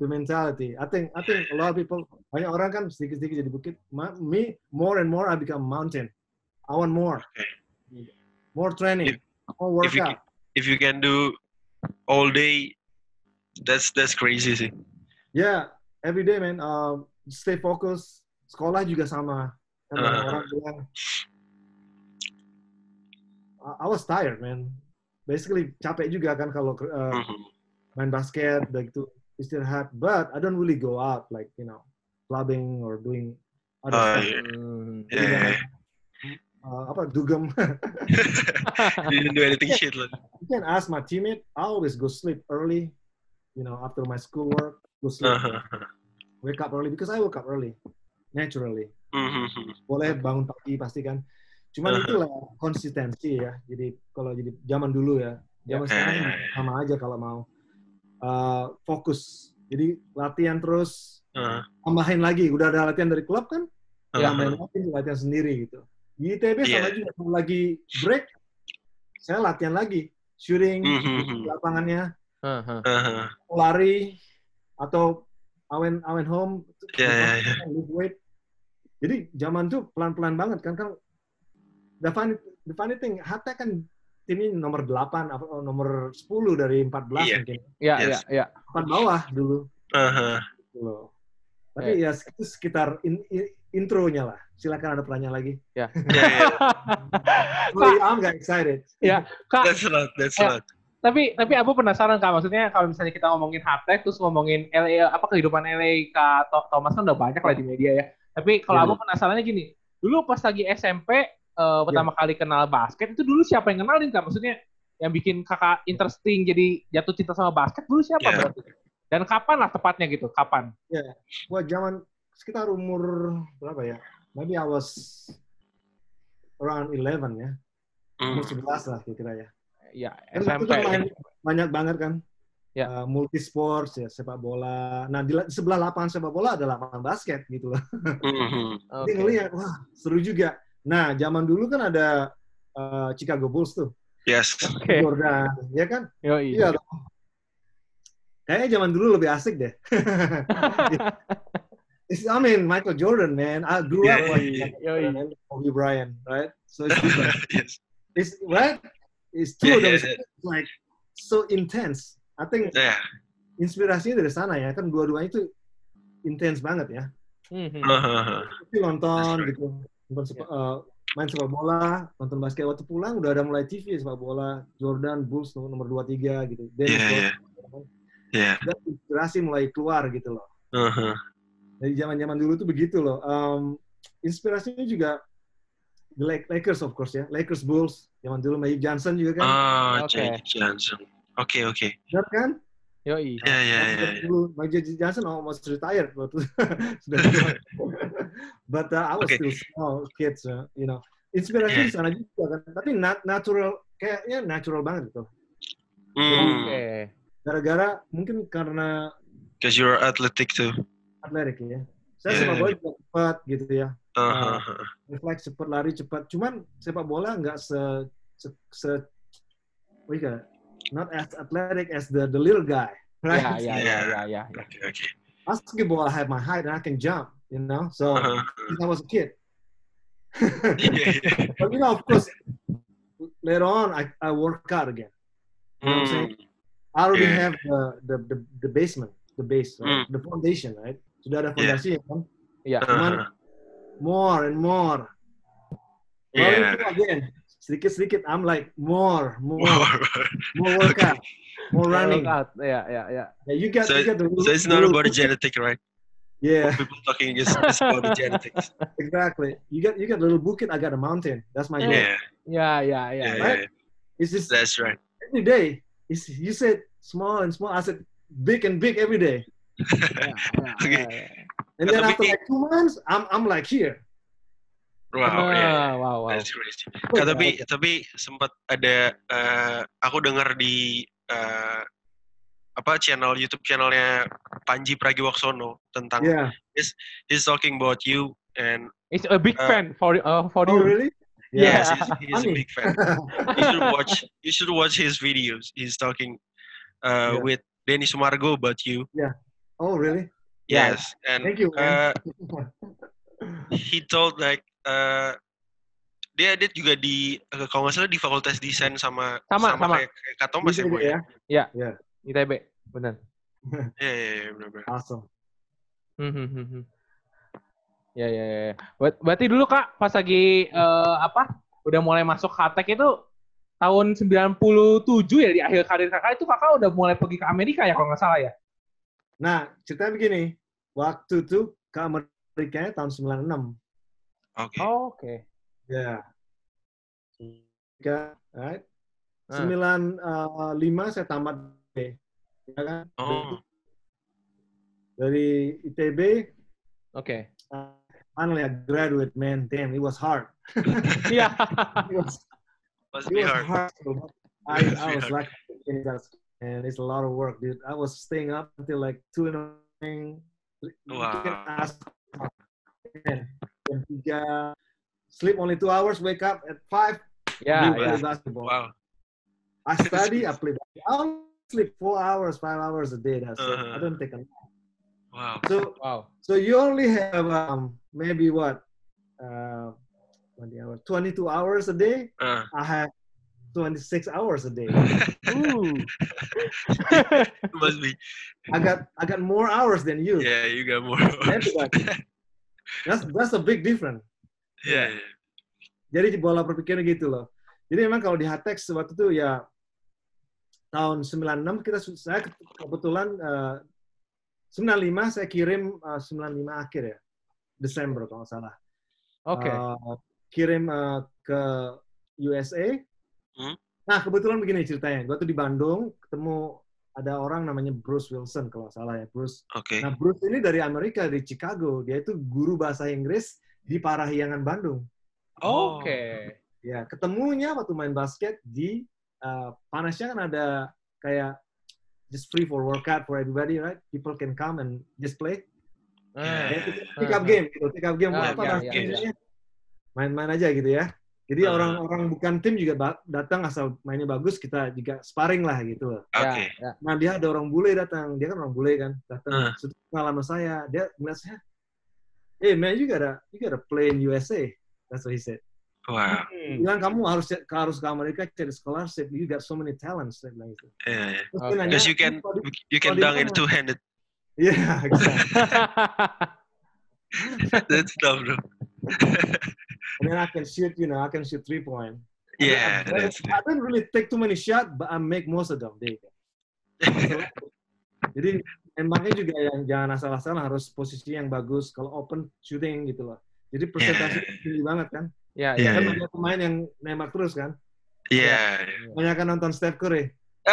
Speaker 1: the mentality. I think i think a lot of people banyak orang kan sedikit-sedikit jadi bukit. Ma- me more and more i become mountain. I want more.
Speaker 3: Okay.
Speaker 1: more training. More
Speaker 3: if you
Speaker 1: workout.
Speaker 3: If you can do all day, that's that's crazy sih.
Speaker 1: yeah every day man um, stay focused. Sekolah juga sama. Kan banyak
Speaker 3: Uh.
Speaker 1: orang bilang. I, I was tired man. Basically capek juga kan kalau uh,
Speaker 3: Mhm.
Speaker 1: main basket udah gitu istirahat but I don't really go out like you know clubbing or doing other
Speaker 3: Oh,
Speaker 1: stuff
Speaker 3: yeah.
Speaker 2: Hmm.
Speaker 3: Yeah, yeah, yeah.
Speaker 1: Uh, apa dugem [LAUGHS]
Speaker 3: didn't do anything shit lah.
Speaker 1: you can ask my teammate I always go sleep early you know after my schoolwork go sleep
Speaker 3: Uh-huh.
Speaker 1: wake up early because I wake up early naturally
Speaker 3: Mhm.
Speaker 1: boleh bangun pagi pasti kan cuman
Speaker 3: Uh-huh.
Speaker 1: itulah konsistensi ya jadi kalau jadi zaman dulu ya zaman
Speaker 3: Ya,
Speaker 1: sekarang sama aja kalau mau Uh, fokus jadi latihan terus
Speaker 3: Uh,
Speaker 1: tambahin lagi udah ada latihan dari klub kan
Speaker 3: uh-huh.
Speaker 1: tambahin lagi latihan sendiri gitu di ITB sama
Speaker 3: Iya.
Speaker 1: juga kalau lagi break saya latihan lagi shooting
Speaker 3: Mhm.
Speaker 1: di lapangannya
Speaker 2: Aha.
Speaker 3: Uh-huh.
Speaker 1: lari atau awen awen home
Speaker 3: Ya, ya, ya.
Speaker 1: lift weight jadi zaman tuh pelan pelan banget kan kan the funny the funny thing Hatta kan timnya nomor 8 apa oh, nomor 10 dari 14
Speaker 3: Iya.
Speaker 1: mungkin
Speaker 2: Ya, ya,
Speaker 3: Yes.
Speaker 2: ya.
Speaker 1: empat bawah dulu
Speaker 3: Uh-huh.
Speaker 1: gitu loh. tapi ya itu sekitar in- in- intronya lah silakan ada pertanyaan lagi
Speaker 3: Yeah, yeah.
Speaker 1: Sorry, I'm gak excited
Speaker 2: Kak,
Speaker 3: That's a lot. That's
Speaker 2: Ya.
Speaker 3: a lot.
Speaker 2: tapi tapi aku penasaran kak maksudnya kalau misalnya kita ngomongin Haptek terus ngomongin LA apa kehidupan LA kak Thomas kan udah banyak lah di media ya tapi kalau
Speaker 1: Iya.
Speaker 2: aku penasarannya gini dulu pas lagi SMP eh, pertama kali kenal basket itu dulu siapa yang kenalin kak maksudnya yang bikin kakak interesting jadi jatuh cinta sama basket dulu siapa
Speaker 3: Iya.
Speaker 2: berarti dan kapan lah tepatnya gitu kapan
Speaker 1: Wah, zaman sekitar umur berapa ya? Maybe I was around 11 ya. Umur
Speaker 3: Hmm.
Speaker 1: 11 lah kira-kira ya.
Speaker 2: ya
Speaker 1: Kan
Speaker 2: SMP
Speaker 1: itu main banyak banget kan.
Speaker 2: Ya.
Speaker 1: Uh, multi sports ya, sepak bola. Nah, di, la- di sebelah lapangan sepak bola ada lapangan basket gitu loh.
Speaker 3: Mhm.
Speaker 1: Jadi ngeliat, wah seru juga. Nah, zaman dulu kan ada uh, Chicago Bulls tuh.
Speaker 3: Yes.
Speaker 2: Oke.
Speaker 1: Jordan, ya kan?
Speaker 2: Yoi.
Speaker 1: Iya. Kayaknya zaman dulu lebih asik deh. [LAUGHS] It's, I mean, Michael Jordan, man. I grew up
Speaker 3: Yeah,
Speaker 1: watching
Speaker 3: yeah,
Speaker 1: Michael
Speaker 2: yeah.
Speaker 1: Jordan and Kobe Bryant, right? So it's different. [LAUGHS]
Speaker 3: yes.
Speaker 1: it's right. It's two
Speaker 3: Yeah,
Speaker 1: of them.
Speaker 3: yeah,
Speaker 1: It's like so intense. I think
Speaker 3: Yeah.
Speaker 1: inspirasinya dari sana ya. Kan dua-duanya itu intens banget ya.
Speaker 2: Mhm.
Speaker 3: Uh-huh.
Speaker 1: Tapi nonton
Speaker 3: right.
Speaker 1: gitu. Nonton sepa- uh, main sepak bola, nonton basket waktu pulang udah ada mulai TV sepak bola, Jordan, Bulls nomor 2 3 gitu.
Speaker 3: Iya, iya.
Speaker 1: Rodman.
Speaker 3: Iya.
Speaker 1: Dan inspirasi mulai keluar gitu loh.
Speaker 3: Uh-huh.
Speaker 1: Dari zaman-zaman dulu tuh begitu loh. Um, inspirasinya juga the Lak- Lakers of course ya. Lakers Bulls zaman dulu Magic Johnson juga kan.
Speaker 3: Ah,
Speaker 2: Oke.
Speaker 3: Jake Johnson. Oke, oke.
Speaker 1: Benar kan?
Speaker 2: Yoi.
Speaker 3: Iya, iya, iya.
Speaker 1: Dulu Magic Johnson almost retired waktu [LAUGHS] sudah. [LAUGHS] But uh, I was
Speaker 3: Okay.
Speaker 1: still small kids, uh, you know. Inspirasi
Speaker 3: Yeah.
Speaker 1: di sana juga kan. Tapi nat- natural kayaknya natural banget gitu.
Speaker 2: Oke.
Speaker 1: Gara-gara mungkin karena
Speaker 3: Because you're athletic too.
Speaker 1: atletik ya. Saya
Speaker 3: Yeah.
Speaker 1: sepak bola juga cepat gitu ya.
Speaker 3: Uh-huh.
Speaker 1: Refleks cepat, lari cepat. Cuman sepak bola nggak se se, se what you call it? not as athletic as the the little guy,
Speaker 2: Ya, [LAUGHS]
Speaker 1: right?
Speaker 2: ya, ya,
Speaker 3: Yeah.
Speaker 2: ya, ya, ya.
Speaker 3: Oke, oke.
Speaker 1: Basketball, I have my height and I can jump, you know. So
Speaker 3: Uh-huh.
Speaker 1: since I was a kid.
Speaker 3: Iya, iya.
Speaker 1: But you know, of course, later on, I, I work out again. You know what I'm saying? I already
Speaker 3: Yeah.
Speaker 1: have the, the the the basement, the base, right?
Speaker 3: Mm.
Speaker 1: the foundation, right? Sudah ada
Speaker 3: Yeah.
Speaker 1: fondasi ya kan?
Speaker 2: Iya.
Speaker 1: Cuman
Speaker 3: Uh-huh.
Speaker 1: more and more.
Speaker 3: Yeah.
Speaker 1: itu again, sedikit-sedikit, I'm like more, more,
Speaker 3: Wow.
Speaker 1: more [LAUGHS] workout, more running.
Speaker 2: Workout. Ya, ya, ya.
Speaker 1: Yeah, you got,
Speaker 3: So-
Speaker 1: you got the
Speaker 3: So it's not about the genetic, right?
Speaker 1: Yeah,
Speaker 3: People talking is, is about the genetics.
Speaker 1: exactly. You got you got a little bukit, I got a mountain. That's my goal.
Speaker 3: Yeah,
Speaker 2: Ya, ya, ya.
Speaker 3: yeah,
Speaker 2: ya.
Speaker 3: yeah.
Speaker 1: It's just
Speaker 3: That's right.
Speaker 1: every day. It's, you said small and small. I said big and big every day.
Speaker 2: Ya, ya, ya, ya.
Speaker 1: And then
Speaker 3: Tapi-
Speaker 1: after like two months, I'm I'm like here.
Speaker 3: Wow, yeah.
Speaker 2: Ah, wow, wow.
Speaker 3: That's crazy. Kak, tapi tapi sempat ada eh, aku dengar di eh, apa channel YouTube channelnya Panji Pragiwaksono tentang
Speaker 1: Yeah.
Speaker 3: he's talking about you and
Speaker 2: It's a big
Speaker 3: Uh,
Speaker 2: fan for uh, for
Speaker 1: Oh
Speaker 2: you.
Speaker 1: really?
Speaker 2: Yeah.
Speaker 3: yes, he's, he's a big fan. You should watch you should watch his videos. He's talking uh,
Speaker 1: Yeah.
Speaker 3: with Denny Sumargo about you.
Speaker 1: oh really?
Speaker 2: Yeah.
Speaker 3: Yes, and
Speaker 1: Thank you,
Speaker 3: uh, [LAUGHS] he told like uh, dia dia juga di kalau nggak salah di fakultas desain sama
Speaker 2: Sama, sama.
Speaker 3: kayak, kayak Kak Thomas ya,
Speaker 1: Gitu
Speaker 3: Boy?
Speaker 2: ITB, benar. [LAUGHS]
Speaker 3: Iya, iya, iya.
Speaker 2: Hmm, hmm, hmm, hmm. Ya, ya, ya. Ber- Berarti dulu Kak, pas lagi eh, apa? Udah mulai masuk Hatek itu tahun 97 ya di akhir karir Kakak itu Kakak udah mulai pergi ke Amerika ya kalau nggak salah ya?
Speaker 1: Nah, ceritanya begini. Waktu itu ke Amerika tahun 96.
Speaker 3: Oke.
Speaker 2: Oh, Oke.
Speaker 1: Ya. Amerika, right?
Speaker 2: Ah.
Speaker 1: Sembilan eh, lima saya tamat?
Speaker 3: Oh,
Speaker 1: Dari ITB,
Speaker 2: Oke.
Speaker 1: uh, finally I graduate, man. Damn, it was hard. [LAUGHS]
Speaker 2: yeah.
Speaker 1: It was, [LAUGHS]
Speaker 3: must
Speaker 1: it
Speaker 3: be
Speaker 1: was
Speaker 3: hard.
Speaker 1: hard. bro. I, I was
Speaker 3: hard.
Speaker 1: like, and it's a lot of work, dude. I was staying up until like two in the morning. You
Speaker 3: Wow.
Speaker 1: can ask, man, tiga, sleep only two hours, wake up at five,
Speaker 2: Yeah,
Speaker 1: do
Speaker 2: ya.
Speaker 1: play basketball.
Speaker 3: Wow.
Speaker 1: I [LAUGHS] study, I play basketball. Sleep four hours, five hours a day. That's.
Speaker 3: Uh-huh.
Speaker 1: I don't take a nap.
Speaker 3: Wow.
Speaker 1: So,
Speaker 2: Wow.
Speaker 1: so you only have um, maybe what, uh, 20 hours, 22 hours a day.
Speaker 3: Uh,
Speaker 1: I have 26 hours a day. [LAUGHS]
Speaker 2: Uh. [LAUGHS]
Speaker 3: must be.
Speaker 1: I got I got more hours than you.
Speaker 3: Yeah, you got more.
Speaker 1: Everybody. That's that's a big difference.
Speaker 3: yeah, yeah.
Speaker 1: Jadi bola berpikirnya gitu loh. Jadi memang kalau di Hatex waktu itu ya tahun 96 kita saya ke- kebetulan eh, 95 saya kirim eh, 95 akhir ya. Desember kalau nggak salah.
Speaker 2: Oke.
Speaker 1: Eh, kirim eh, ke USA.
Speaker 3: Hmm.
Speaker 1: Nah, kebetulan begini ceritanya. Gue tuh di Bandung ketemu ada orang namanya Bruce Wilson kalau nggak salah ya. Bruce
Speaker 3: Oke.
Speaker 1: Nah, Bruce ini dari Amerika, dari Chicago. Dia itu guru bahasa Inggris di Parahyangan Bandung.
Speaker 3: Oh.
Speaker 2: Oke.
Speaker 1: Ya, ketemunya waktu main basket di uh, Panasya kan ada kayak just free for workout for everybody, right? People can come and just play.
Speaker 2: Ah.
Speaker 1: Ya, pick up game, gitu. Pick up game.
Speaker 2: Ah,
Speaker 1: apa
Speaker 2: iya,
Speaker 1: Inggrisnya? Main-main aja gitu ya. Jadi
Speaker 3: Ah.
Speaker 1: orang-orang bukan tim juga datang asal mainnya bagus, kita juga sparring lah gitu. loh.
Speaker 3: Oke.
Speaker 2: Ya, ya.
Speaker 1: Nah dia ada orang bule datang, dia kan orang bule kan, datang. Sudah pengalaman saya, dia ngeliat saya, hey man, you gotta, you gotta play in USA. That's what he said.
Speaker 3: Wow.
Speaker 2: Hmm.
Speaker 1: Bilang kamu harus harus ke Amerika cari scholarship, you got so many talents. Saya bilang gitu.
Speaker 3: Yeah, yeah.
Speaker 2: Okay.
Speaker 1: nanya,
Speaker 3: Because you can
Speaker 1: "Kalau di-
Speaker 3: you can dunk in
Speaker 1: mana?"
Speaker 3: two handed.
Speaker 1: Iya, exactly. [LAUGHS]
Speaker 3: That's tough, bro.
Speaker 1: and then I can shoot, you know, I can shoot three point.
Speaker 3: Yeah,
Speaker 1: I,
Speaker 3: that's
Speaker 1: I don't really take too many shots, but I make most of them. Deh. [LAUGHS] Jadi nembaknya juga yang jangan asal-asalan harus posisi yang bagus. Kalau open shooting gitu loh. Jadi persentase tinggi banget kan.
Speaker 2: Ya,
Speaker 3: Iya,
Speaker 2: ya.
Speaker 1: Kan
Speaker 3: iya.
Speaker 1: banyak pemain yang nembak terus kan.
Speaker 3: Iya.
Speaker 1: Banyak kan nonton Steph Curry. [LAUGHS]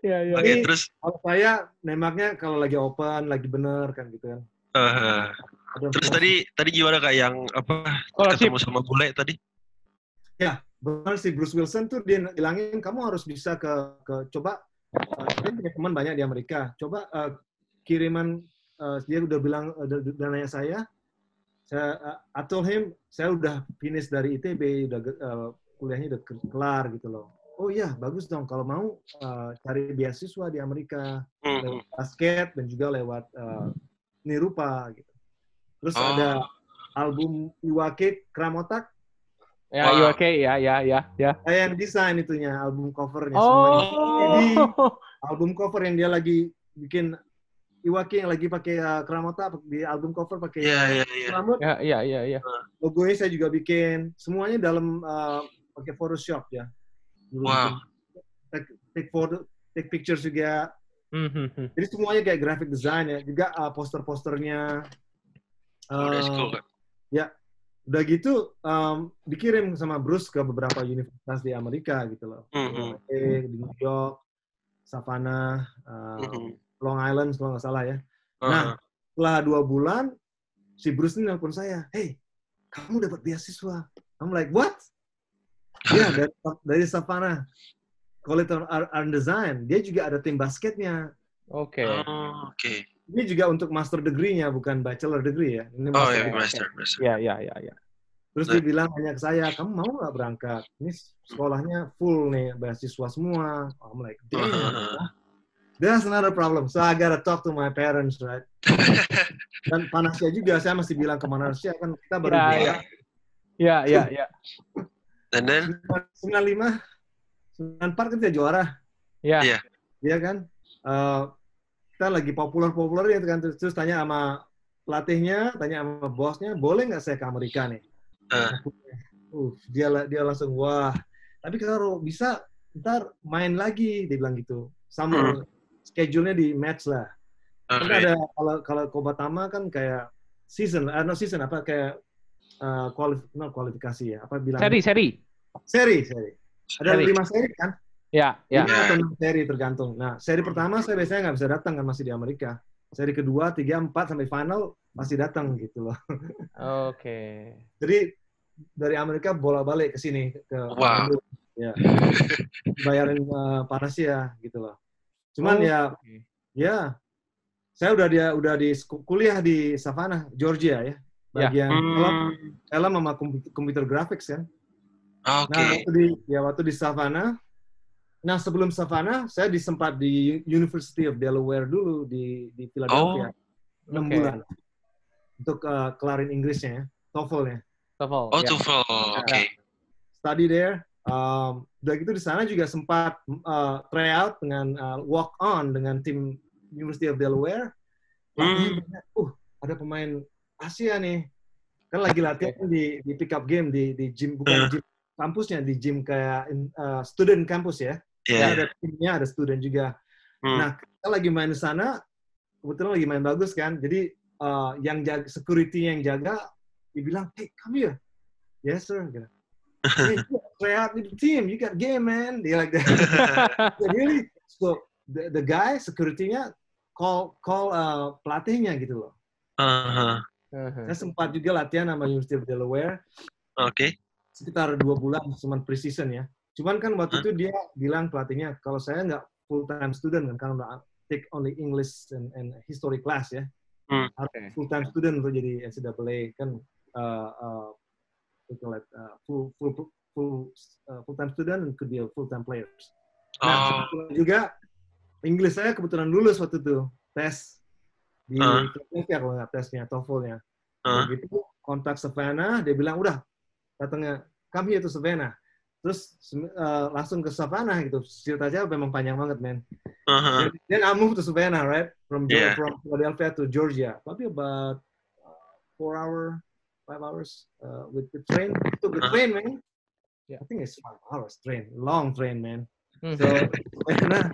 Speaker 2: Ya, ya.
Speaker 3: Oke,
Speaker 1: Jadi-
Speaker 3: terus
Speaker 1: Kalau saya nembaknya kalau lagi open, lagi bener kan gitu kan. Ada
Speaker 3: terus tadi tadi gimana kak yang apa
Speaker 2: Scholarship.
Speaker 3: ketemu sama bule tadi?
Speaker 1: benar si Bruce Wilson tuh dia bilangin kamu harus bisa ke ke coba uh, dia punya teman banyak di Amerika coba uh, kiriman uh, dia udah bilang uh, udah, udah nanya saya saya uh, I told him saya udah finish dari ITB udah uh, kuliahnya udah ke- kelar gitu loh oh iya bagus dong kalau mau uh, cari beasiswa di Amerika
Speaker 3: Hmm,
Speaker 1: lewat basket dan juga lewat uh, nirupa gitu terus
Speaker 3: Oh.
Speaker 1: ada album Iwake Kramotak
Speaker 2: Ya,
Speaker 3: Wow.
Speaker 2: you okay? Ya, ya, ya, ya.
Speaker 1: saya yang desain itunya album covernya semuanya. Jadi
Speaker 2: Oh.
Speaker 1: album cover yang dia lagi bikin Iwaki yang lagi pakai uh, kramota di album cover pakai
Speaker 3: Iya, iya, iya.
Speaker 1: rambut
Speaker 2: Ya, ya, ya, ya.
Speaker 1: logonya saya juga bikin semuanya dalam uh, pakai Photoshop ya Dulu
Speaker 3: Wow.
Speaker 1: take, take photo take pictures juga
Speaker 2: Hmm, hmm, hmm.
Speaker 1: jadi semuanya kayak graphic design ya juga uh, poster-posternya
Speaker 3: Oh,
Speaker 1: Uh,
Speaker 3: cool kak.
Speaker 1: udah gitu um, dikirim sama Bruce ke beberapa universitas di Amerika gitu loh
Speaker 3: Hmm, hmm.
Speaker 1: di New York, Savannah, uh,
Speaker 3: Mhm.
Speaker 1: Long Island kalau nggak salah ya.
Speaker 3: Uh,
Speaker 1: Nah, setelah dua bulan, si Bruce ini nelpon saya, hey, kamu dapat beasiswa. I'm like, what? [LAUGHS] Iya, dari, dari Savannah. College of Art and Design. Dia juga ada tim basketnya.
Speaker 2: Oke.
Speaker 3: oh, oke.
Speaker 1: Ini juga untuk master degree-nya, bukan bachelor degree ya. Ini
Speaker 3: Oh
Speaker 1: master
Speaker 3: ya,
Speaker 1: degree.
Speaker 3: master, master.
Speaker 2: Ya, ya, ya, ya.
Speaker 1: Terus dia bilang hanya ke saya, kamu mau nggak berangkat? Ini sekolahnya full nih, beasiswa semua. I'm like, damn.
Speaker 3: Uh, [LAUGHS]
Speaker 1: That's another problem. So I gotta talk to my parents, right? [LAUGHS] Dan panasnya juga, saya masih bilang ke Manasya kan kita baru
Speaker 2: Ya,
Speaker 1: buka
Speaker 2: ya. Ya, ya, ya.
Speaker 3: And then,
Speaker 1: 95, 94 kan kita juara,
Speaker 2: Ya.
Speaker 3: Iya.
Speaker 1: iya kan? Eh, kita lagi populer-populer ya kan, terus, terus tanya sama pelatihnya, tanya sama bosnya, boleh nggak saya ke Amerika nih?
Speaker 3: Eh.
Speaker 1: Uh, dia dia langsung wah. Tapi kalau bisa ntar main lagi, dia bilang gitu. Sama schedule-nya di match lah. Kan
Speaker 3: oke.
Speaker 1: ada kalau kalau Kobatama kan kayak season, eh, no season apa kayak uh, kualif, no, kualifikasi ya, apa bilang
Speaker 2: Seri, seri.
Speaker 1: seri, seri. Ada
Speaker 2: Seri.
Speaker 1: lima seri kan?
Speaker 2: Ya, ya.
Speaker 1: Lima atau enam seri tergantung. Nah, seri pertama saya biasanya nggak bisa datang kan masih di Amerika. Seri kedua, tiga, empat sampai final pasti datang gitu loh.
Speaker 2: Oke.
Speaker 1: Jadi dari Amerika bola balik ke sini ke
Speaker 3: Wow.
Speaker 1: Ya [LAUGHS] bayarin uh, Panasya gitu loh. Cuman
Speaker 2: Oh,
Speaker 1: ya
Speaker 2: oke.
Speaker 1: ya saya udah dia udah di kuliah di Savannah Georgia ya
Speaker 2: Ya.
Speaker 1: bagian film
Speaker 3: Hmm,
Speaker 1: film sama komputer, graphics kan.
Speaker 3: Oke.
Speaker 1: Nah waktu di ya waktu di Savannah. Nah sebelum Savannah saya disempat di University of Delaware dulu di di Philadelphia enam
Speaker 2: Oke.
Speaker 1: bulan untuk uh, kelarin Inggrisnya ya, TOEFL-nya.
Speaker 2: TOEFL.
Speaker 3: Oh,
Speaker 2: ya.
Speaker 3: TOEFL. Oke.
Speaker 1: study there. Um, udah gitu di sana juga sempat uh, try out dengan uh, walk on dengan tim University of Delaware. Banyak. Uh, ada pemain Asia nih. Kan lagi latihan di di pick up game di di gym bukan
Speaker 3: Hmm.
Speaker 1: gym kampusnya di gym kayak uh, student kampus ya.
Speaker 3: Iya.
Speaker 1: Dan ada timnya, ada student juga.
Speaker 3: Hmm.
Speaker 1: Nah, kita lagi main di sana, kebetulan lagi main bagus kan. Jadi uh, yang jaga security yang jaga dibilang, "Hey, come here." Yes, sir. Gitu. hey, try out with the team. You got game, man. Dia like that. [LAUGHS] So, really? So the, the guy security-nya call call uh, pelatihnya gitu loh.
Speaker 3: Uh-huh.
Speaker 2: Mhm.
Speaker 1: Saya sempat juga latihan sama University of Delaware
Speaker 3: Oke.
Speaker 1: sekitar dua bulan, cuman pre-season ya. Cuman kan waktu
Speaker 3: Hah?
Speaker 1: itu dia bilang pelatihnya, kalau saya nggak full time student kan, karena udah take only English and, and history class ya,
Speaker 3: Hmm.
Speaker 1: harus
Speaker 2: Oke.
Speaker 1: full time student untuk jadi NCAA kan uh, uh, uh, full full full uh, full time student and could be a full time players. Nah, kebetulan juga Inggris saya kebetulan lulus waktu itu tes di. Philadelphia kalau nggak tesnya TOEFL-nya.
Speaker 3: Uh,
Speaker 1: Begitu kontak Savannah, dia bilang udah datangnya come here to Savannah. terus eh, langsung ke Savannah gitu. Ceritanya memang panjang banget, man.
Speaker 3: Uh-huh.
Speaker 1: Then I moved to Savannah, right? From Geor-
Speaker 3: Yeah.
Speaker 1: from Philadelphia to Georgia, probably about uh, four hour, five hours uh, with the train. Took the
Speaker 3: Uh-huh.
Speaker 1: train, man.
Speaker 2: Yeah.
Speaker 1: I think it's five hours train, long train, man.
Speaker 2: Mhm.
Speaker 1: So Savannah,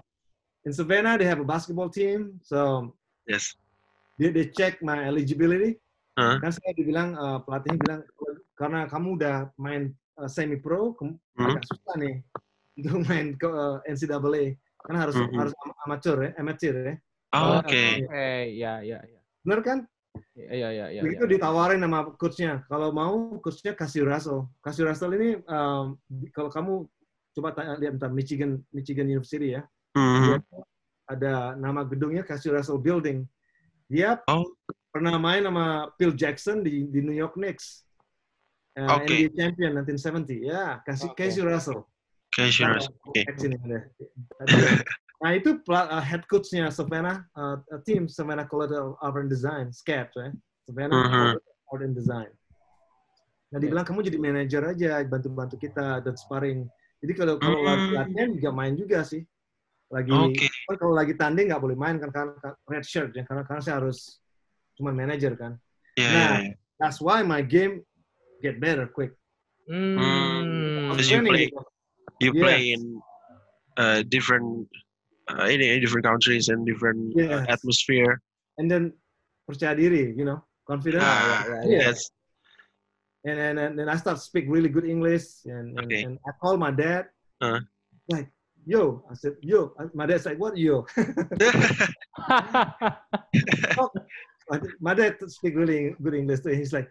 Speaker 1: in Savannah, they have a basketball team. So
Speaker 3: Yes.
Speaker 1: they, they check my eligibility.
Speaker 3: Huh?
Speaker 1: Kan saya dibilang uh, pelatihnya bilang karena kamu udah main uh, semi pro,
Speaker 3: Hmm.
Speaker 1: agak susah nih [LAUGHS] untuk main ke uh, NCAA. Kan harus
Speaker 3: Mhm.
Speaker 1: harus am- amatir ya, amatir ya.
Speaker 3: Oh, Oke.
Speaker 2: Oke, ya, ya, ya.
Speaker 1: Bener kan?
Speaker 2: Ya, ya, ya,
Speaker 1: Begitu
Speaker 2: ya.
Speaker 1: ditawarin sama coachnya, kalau mau coachnya kasih Russell. Kasih Russell ini um, di- kalau kamu coba tanya, lihat bentar Michigan Michigan University ya,
Speaker 3: Mhm.
Speaker 1: ada nama gedungnya kasih Russell Building. Dia
Speaker 3: Oh.
Speaker 1: pernah main sama Phil Jackson di, di New York Knicks. Uh,
Speaker 3: Oke.
Speaker 1: NBA champion 1970. Ya, kasih
Speaker 2: Oke.
Speaker 1: Casey Russell.
Speaker 3: Oke, sure. Oke.
Speaker 1: Ada. Ada. [LAUGHS] Nah itu uh, head coachnya Savannah uh, tim Savannah College of Art and Design, SCAD, ya. Savannah. College of Art and Design. Nah dibilang kamu jadi manajer aja, bantu-bantu kita dan sparring. Jadi kalau kalau lagi latihan juga main juga sih. Lagi
Speaker 3: Oke.
Speaker 1: kan kalau lagi tanding nggak boleh main kan karena karena red shirt ya karena karena saya harus cuma manajer kan.
Speaker 3: Iya,
Speaker 1: Nah.
Speaker 3: iya, iya.
Speaker 1: That's why my game get better quick.
Speaker 2: Hmm.
Speaker 3: Because you
Speaker 1: Training
Speaker 3: play
Speaker 1: gitu.
Speaker 3: you
Speaker 1: Yeah.
Speaker 3: play in uh, different uh, in, different countries and different uh,
Speaker 1: Yes.
Speaker 3: atmosphere.
Speaker 1: And then percaya diri, you know, confident.
Speaker 3: Ah,
Speaker 2: ya.
Speaker 3: Yes.
Speaker 1: and and, and then I start speak really good English, and and,
Speaker 3: Okay.
Speaker 1: and I call my dad,
Speaker 3: Uh.
Speaker 1: like, yo, I said, yo, my dad's like, what, yo? [LAUGHS] [LAUGHS] my dad speak really good English too. He's like,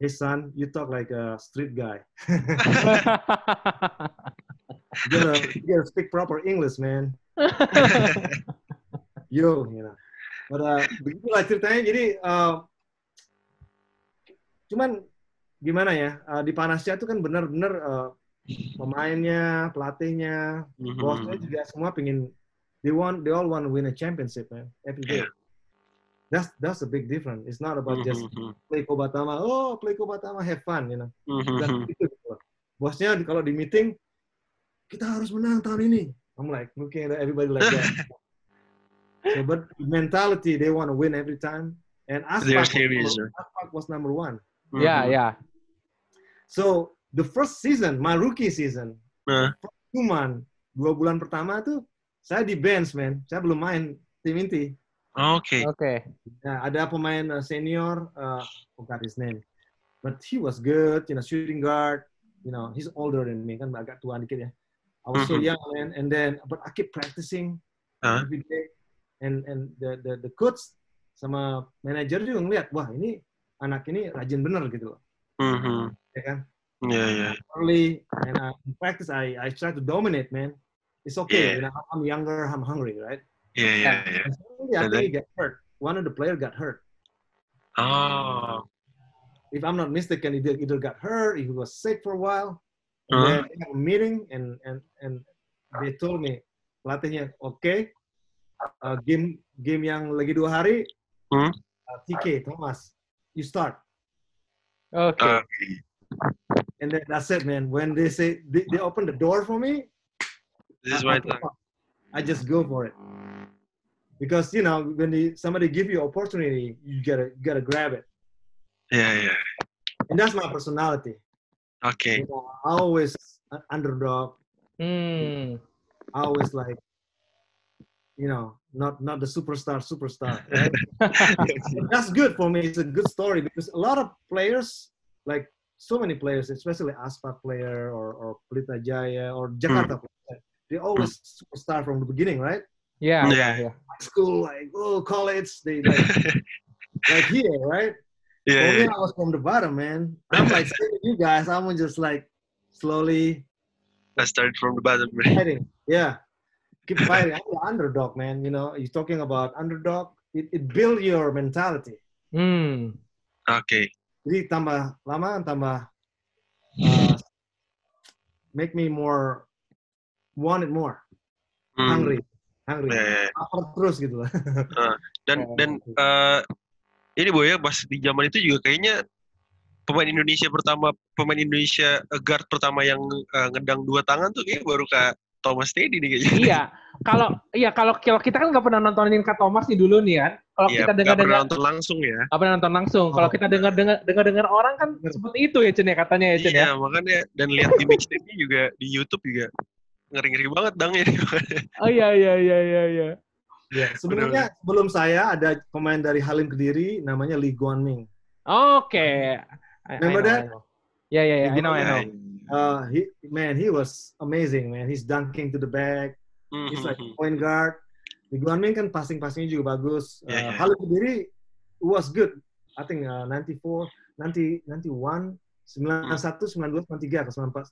Speaker 1: hey son, you talk like a street guy. [LAUGHS] You gotta, you gotta speak proper English, man. [LAUGHS] Yo, know. But uh, begitulah ceritanya. Jadi uh, cuman gimana ya uh, di Panasya itu kan benar-benar uh, pemainnya, pelatihnya,
Speaker 3: Mhm.
Speaker 1: bosnya juga semua pengen they want they all want to win a championship man every day.
Speaker 3: Yeah.
Speaker 1: That's that's a big difference. It's not about just
Speaker 3: Mhm.
Speaker 1: play Kobatama. Oh, play Kobatama, have fun, you know.
Speaker 3: Mhm.
Speaker 1: gitu loh. Bosnya kalau di meeting kita harus menang tahun ini. I'm like looking at everybody like that. [LAUGHS] so, but mentality they want to win every time. And Aspak was, Aspak was number one.
Speaker 2: Ya,
Speaker 3: Mhm.
Speaker 2: ya.
Speaker 1: So the first season, my rookie season,
Speaker 3: Uh,
Speaker 1: cuman dua bulan pertama tuh saya di bench man. Saya belum main tim inti.
Speaker 3: Oke.
Speaker 2: Oke.
Speaker 1: Nah, ada pemain uh, senior, uh, forgot his name, but he was good, you know, shooting guard. You know, he's older than me, kan agak tua dikit ya. I was so
Speaker 3: Mhm.
Speaker 1: young, man, and then but I keep practicing
Speaker 3: Huh?
Speaker 1: every day, and and the the, the coach sama manager juga ngeliat, wah ini anak ini rajin bener gitu loh,
Speaker 3: Mhm.
Speaker 1: ya kan?
Speaker 3: Yeah, yeah.
Speaker 1: Early and uh, in practice, I I try to dominate, man. It's okay,
Speaker 3: Yeah.
Speaker 1: you know, I'm younger, I'm hungry, right?
Speaker 3: Yeah, yeah, yeah.
Speaker 1: And suddenly, I think he got hurt. One of the player got hurt.
Speaker 3: Oh.
Speaker 1: if I'm not mistaken, he either got hurt, he was sick for a while. And
Speaker 3: Uh-huh.
Speaker 1: then we had a meeting and and and they told me pelatihnya, oke, uh, game game yang lagi dua hari,
Speaker 3: Hmm.
Speaker 1: uh, TK Thomas, you start.
Speaker 2: Oke.
Speaker 3: Uh,
Speaker 1: And then that's it, man. When they say they, they open the door for me,
Speaker 3: this is
Speaker 1: I,
Speaker 3: my time.
Speaker 1: I just go for it. Because you know when they, somebody give you opportunity, you gotta you gotta grab it,
Speaker 3: Yeah, yeah.
Speaker 1: and that's my personality.
Speaker 3: Okay.
Speaker 1: You know, I always uh, underdog. I always like, you know, not not the superstar superstar. [LAUGHS] Right? That's good for me. It's a good story because a lot of players, like so many players, especially Aspak player or or Pelita Jaya or Jakarta player, they always superstar from the beginning, right?
Speaker 2: Yeah. ya,
Speaker 3: Yeah.
Speaker 1: School, like oh college, they like [LAUGHS] like here, right?
Speaker 3: Yeah,
Speaker 1: For me,
Speaker 3: yeah.
Speaker 1: I was from the bottom, man. I'm like with you guys. I'm just like slowly
Speaker 3: I started from the bottom.
Speaker 1: fighting. Yeah. Keep [LAUGHS] fighting. I'm the underdog, man. You know, you're talking about underdog. It, it build your mentality.
Speaker 2: Hmm.
Speaker 3: Okay.
Speaker 1: Jadi tambah lama tambah uh, make me more want it more,
Speaker 3: Hmm.
Speaker 1: hungry, hungry.
Speaker 3: Yeah, yeah.
Speaker 1: Terus gitu lah.
Speaker 3: Dan
Speaker 2: Oh, [LAUGHS]
Speaker 3: dan
Speaker 2: oke.
Speaker 3: Ini boy ya pas di zaman itu juga kayaknya pemain Indonesia pertama, pemain Indonesia eh, guard pertama yang eh, ngedang dua tangan tuh kayak baru kak Thomas Teddy nih kayaknya.
Speaker 2: iya. Kalau iya kalau kalau kita kan nggak pernah nontonin Kak Thomas nih dulu nih kan. Kalau
Speaker 3: Iya,
Speaker 2: kita dengar dengar
Speaker 3: nonton langsung ya.
Speaker 2: nggak pernah nonton langsung. Kalau
Speaker 1: Oh.
Speaker 2: kita dengar dengar dengar dengar orang kan seperti itu ya Chen ya katanya ya Chen ya.
Speaker 3: Iya, makanya dan lihat di mixtape juga di YouTube juga ngeri-ngeri banget dangnya nih.
Speaker 2: Oh iya iya iya iya iya.
Speaker 1: Ya, sebelumnya sebelum saya ada pemain dari Halim Kediri namanya Lee Guan Ming.
Speaker 2: Oke. I
Speaker 1: Remember
Speaker 2: know,
Speaker 1: that?
Speaker 2: Ya ya ya, I know I know.
Speaker 1: Uh, he man, he was amazing, man. He's dunking to the back. He's like point guard. Lee Guan Ming kan passing-passingnya juga bagus. Uh,
Speaker 3: Yeah, yeah.
Speaker 1: Halim Kediri was good. I think uh, 94, 90, 91, 91, 92, 93 ke 94.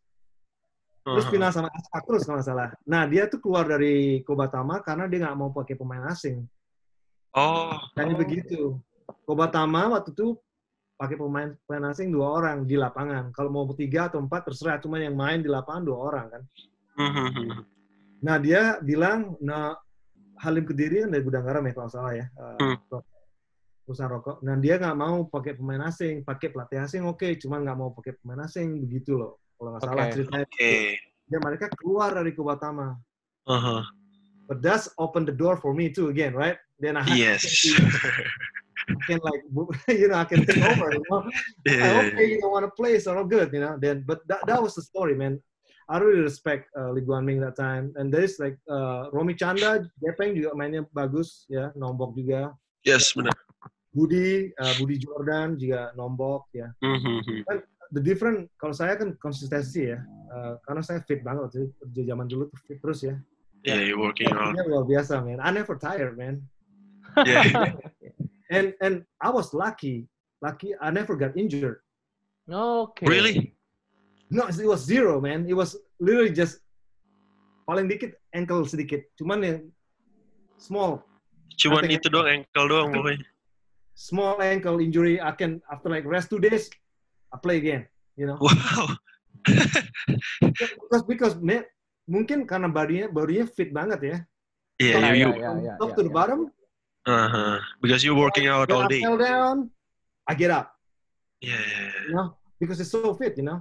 Speaker 1: Terus final sama Asak terus kalau nggak salah. Nah, dia tuh keluar dari Kobatama karena dia nggak mau pakai pemain asing.
Speaker 3: Oh,
Speaker 1: Kayaknya
Speaker 2: Oh.
Speaker 1: begitu. Kobatama waktu itu pakai pemain pemain asing dua orang di lapangan. Kalau mau tiga atau empat terserah, cuma yang main di lapangan dua orang kan.
Speaker 3: Mhm.
Speaker 1: Nah dia bilang, nah Halim Kediri kan dari Gudang Garam ya kalau salah ya, eh,
Speaker 3: Hmm.
Speaker 1: perusahaan rokok. Nah dia nggak mau pakai pemain asing, pakai pelatih asing oke, cuma nggak mau pakai pemain asing begitu loh. Kalau nggak salah
Speaker 2: Oke.
Speaker 1: ceritanya.
Speaker 3: oke.
Speaker 1: Dan mereka keluar dari Kobatama.
Speaker 3: Aha.
Speaker 1: But that's open the door for me too again, right? Then I
Speaker 3: Yes. [LAUGHS]
Speaker 1: I can like [LAUGHS] you know I can take over. You know? [LAUGHS]
Speaker 3: Iya,
Speaker 1: okay, you don't want to play, so all good, you know. Then, but that, that was the story, man. I really respect uh, Lee Guan Ming that time. And there's like uh, Romy Chanda, Gepeng juga mainnya bagus, ya, nombok juga.
Speaker 3: Yes, benar.
Speaker 1: Budi, uh, Budi Jordan juga nombok, ya.
Speaker 3: Mhm.
Speaker 1: The different, kalau saya kan konsistensi ya, uh, karena saya fit banget kerja zaman dulu tuh fit terus ya.
Speaker 3: Yeah, you're working on.
Speaker 1: Luar biasa, man. I never tired, man. [LAUGHS]
Speaker 3: Yeah. [LAUGHS]
Speaker 1: And and I was lucky, lucky I never got injured.
Speaker 2: Oke.
Speaker 3: Really?
Speaker 1: No, it was zero, man. It was literally just paling dikit ankle sedikit. Cuman yang small,
Speaker 3: Cuman itu doang, ankle doang pokoknya.
Speaker 1: small ankle injury. I can after like rest two days, I play again. You know,
Speaker 3: Wow. [LAUGHS]
Speaker 1: because because man, mungkin karena bodinya bodinya fit banget ya.
Speaker 3: Yeah,
Speaker 2: Ya,
Speaker 3: you, you.
Speaker 2: ya, ya,
Speaker 1: Top
Speaker 2: ya,
Speaker 1: to the
Speaker 2: ya.
Speaker 1: bottom,
Speaker 3: Uh-huh. Because you're working out all
Speaker 1: I
Speaker 3: day.
Speaker 1: fell down, I get up.
Speaker 3: Yeah, yeah,
Speaker 1: You know, because it's so fit. You know,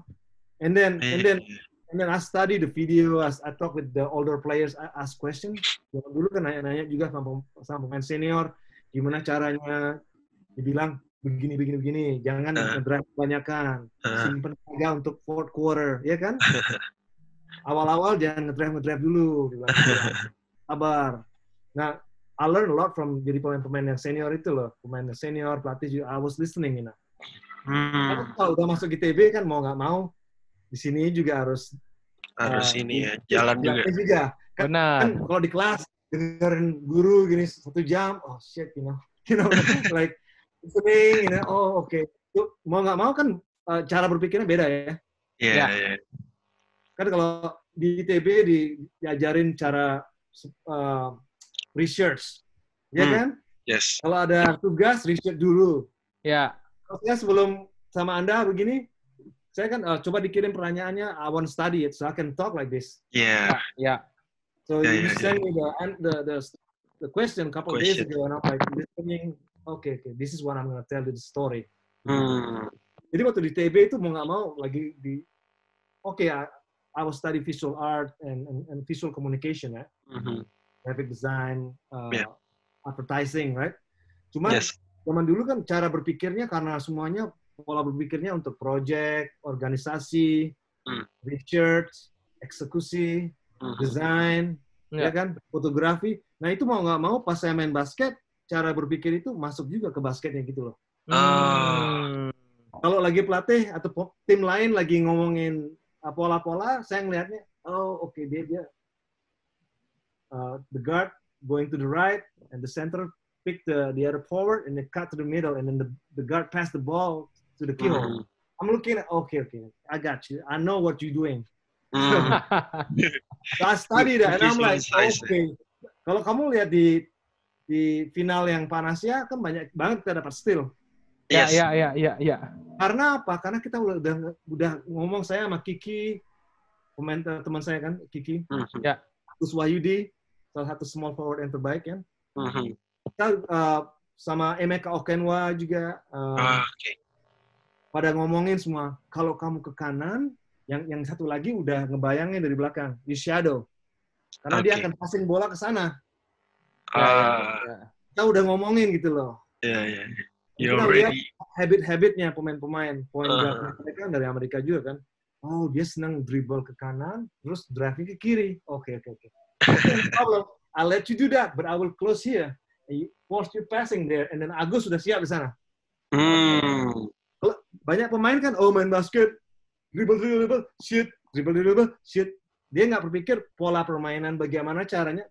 Speaker 1: and then
Speaker 3: yeah.
Speaker 1: and then and then I study the video. As I talk with the older players, I ask questions. Dulu kan nanya-nanya juga sama, sama pemain senior, gimana caranya dibilang begini begini begini, jangan
Speaker 3: Uh.
Speaker 1: ngedrive kebanyakan,
Speaker 3: Uh,
Speaker 1: simpen tenaga untuk fourth quarter, ya kan? [LAUGHS] Awal-awal jangan ngedrive ngedrive dulu, gitu. [LAUGHS] sabar. Nah, I learn a lot from jadi pemain-pemain yang senior itu loh, pemain yang senior, pelatih juga. I was listening, you know.
Speaker 3: Hmm,
Speaker 1: kalau udah masuk ITB kan mau nggak mau di sini juga harus
Speaker 3: harus
Speaker 1: uh,
Speaker 3: ini ya, jalan juga.
Speaker 1: juga. Kan
Speaker 2: Benar.
Speaker 1: kalau di kelas dengerin guru gini satu jam, oh shit, you know, [LAUGHS] you know, like listening, you know, oh oke. Tuh, Mau nggak mau kan uh, cara berpikirnya beda ya.
Speaker 3: Iya,
Speaker 2: Ya.
Speaker 3: iya.
Speaker 1: Kan kalau di ITB di, diajarin cara uh, research, ya
Speaker 3: Hmm.
Speaker 1: kan?
Speaker 3: Yes.
Speaker 1: Kalau ada tugas research dulu.
Speaker 2: Ya.
Speaker 1: Kalau saya sebelum sama anda begini, saya kan uh, coba dikirim pertanyaannya, I want to study it so I can talk like this.
Speaker 3: Yeah.
Speaker 2: Ya.
Speaker 1: So
Speaker 3: Yeah,
Speaker 1: you
Speaker 3: yeah,
Speaker 1: send me the, the the the question a couple of days
Speaker 3: Question.
Speaker 1: ago, and I'm like listening. Okay, okay, this is what I'm gonna tell you the story.
Speaker 3: Hmm.
Speaker 1: Jadi waktu di TB itu mau nggak mau lagi di, oke, I, I will study visual art and, and, and visual communication ya,
Speaker 3: Mhm.
Speaker 1: graphic design, uh,
Speaker 3: Yeah.
Speaker 1: advertising, right? Cuman
Speaker 3: Yes.
Speaker 1: zaman dulu kan cara berpikirnya karena semuanya pola berpikirnya untuk project, organisasi,
Speaker 3: Hmm.
Speaker 1: research, eksekusi,
Speaker 3: Mhm.
Speaker 1: desain,
Speaker 2: Ya.
Speaker 1: ya kan, fotografi. Nah itu mau nggak mau pas saya main basket, cara berpikir itu masuk juga ke basketnya gitu loh.
Speaker 2: Hmm.
Speaker 1: Kalau lagi pelatih atau tim lain lagi ngomongin uh, pola-pola, saya ngelihatnya, oh oke dia dia uh, the guard going to the right and the center pick the the other forward and they cut to the middle and then the, the guard pass the ball to the keyhole.
Speaker 3: Mhm.
Speaker 1: I'm looking at okay okay I got you I know what you're doing.
Speaker 3: Hmm. [LAUGHS]
Speaker 1: So I study that and I'm like okay. Kalau kamu lihat di di final yang panasnya kan banyak banget kita dapat steal.
Speaker 2: Ya,
Speaker 3: Yes.
Speaker 2: ya, ya, ya, ya.
Speaker 1: Karena apa? Karena kita udah udah, udah ngomong saya sama Kiki, pemain teman saya kan, Kiki,
Speaker 3: Mhm.
Speaker 1: terus Wahyudi, salah satu small forward yang terbaik kan. Kita uh, sama Emeka Okenwa juga, uh,
Speaker 3: Ah, Oke.
Speaker 1: pada ngomongin semua, kalau kamu ke kanan, yang yang satu lagi udah ngebayangin dari belakang, di shadow. Karena dia
Speaker 3: Oke.
Speaker 1: akan passing bola ke sana.
Speaker 3: Ah,
Speaker 2: ya.
Speaker 1: Kita udah ngomongin gitu loh.
Speaker 3: ya ya. You
Speaker 1: Kita lihat habit-habitnya pemain-pemain, point
Speaker 3: Uh-huh.
Speaker 1: guard mereka kan dari Amerika juga kan. Oh, dia senang dribble ke kanan, terus driving ke kiri. Oke, oke, oke. Okay, no problem. I'll let you do that, but I will close here. And you force you passing there, and then Agus sudah siap di sana.
Speaker 3: Hmm.
Speaker 1: Banyak pemain kan, oh main basket, dribble, dribble, dribble, shoot, dribble, dribble, shoot. Dia nggak berpikir pola permainan bagaimana caranya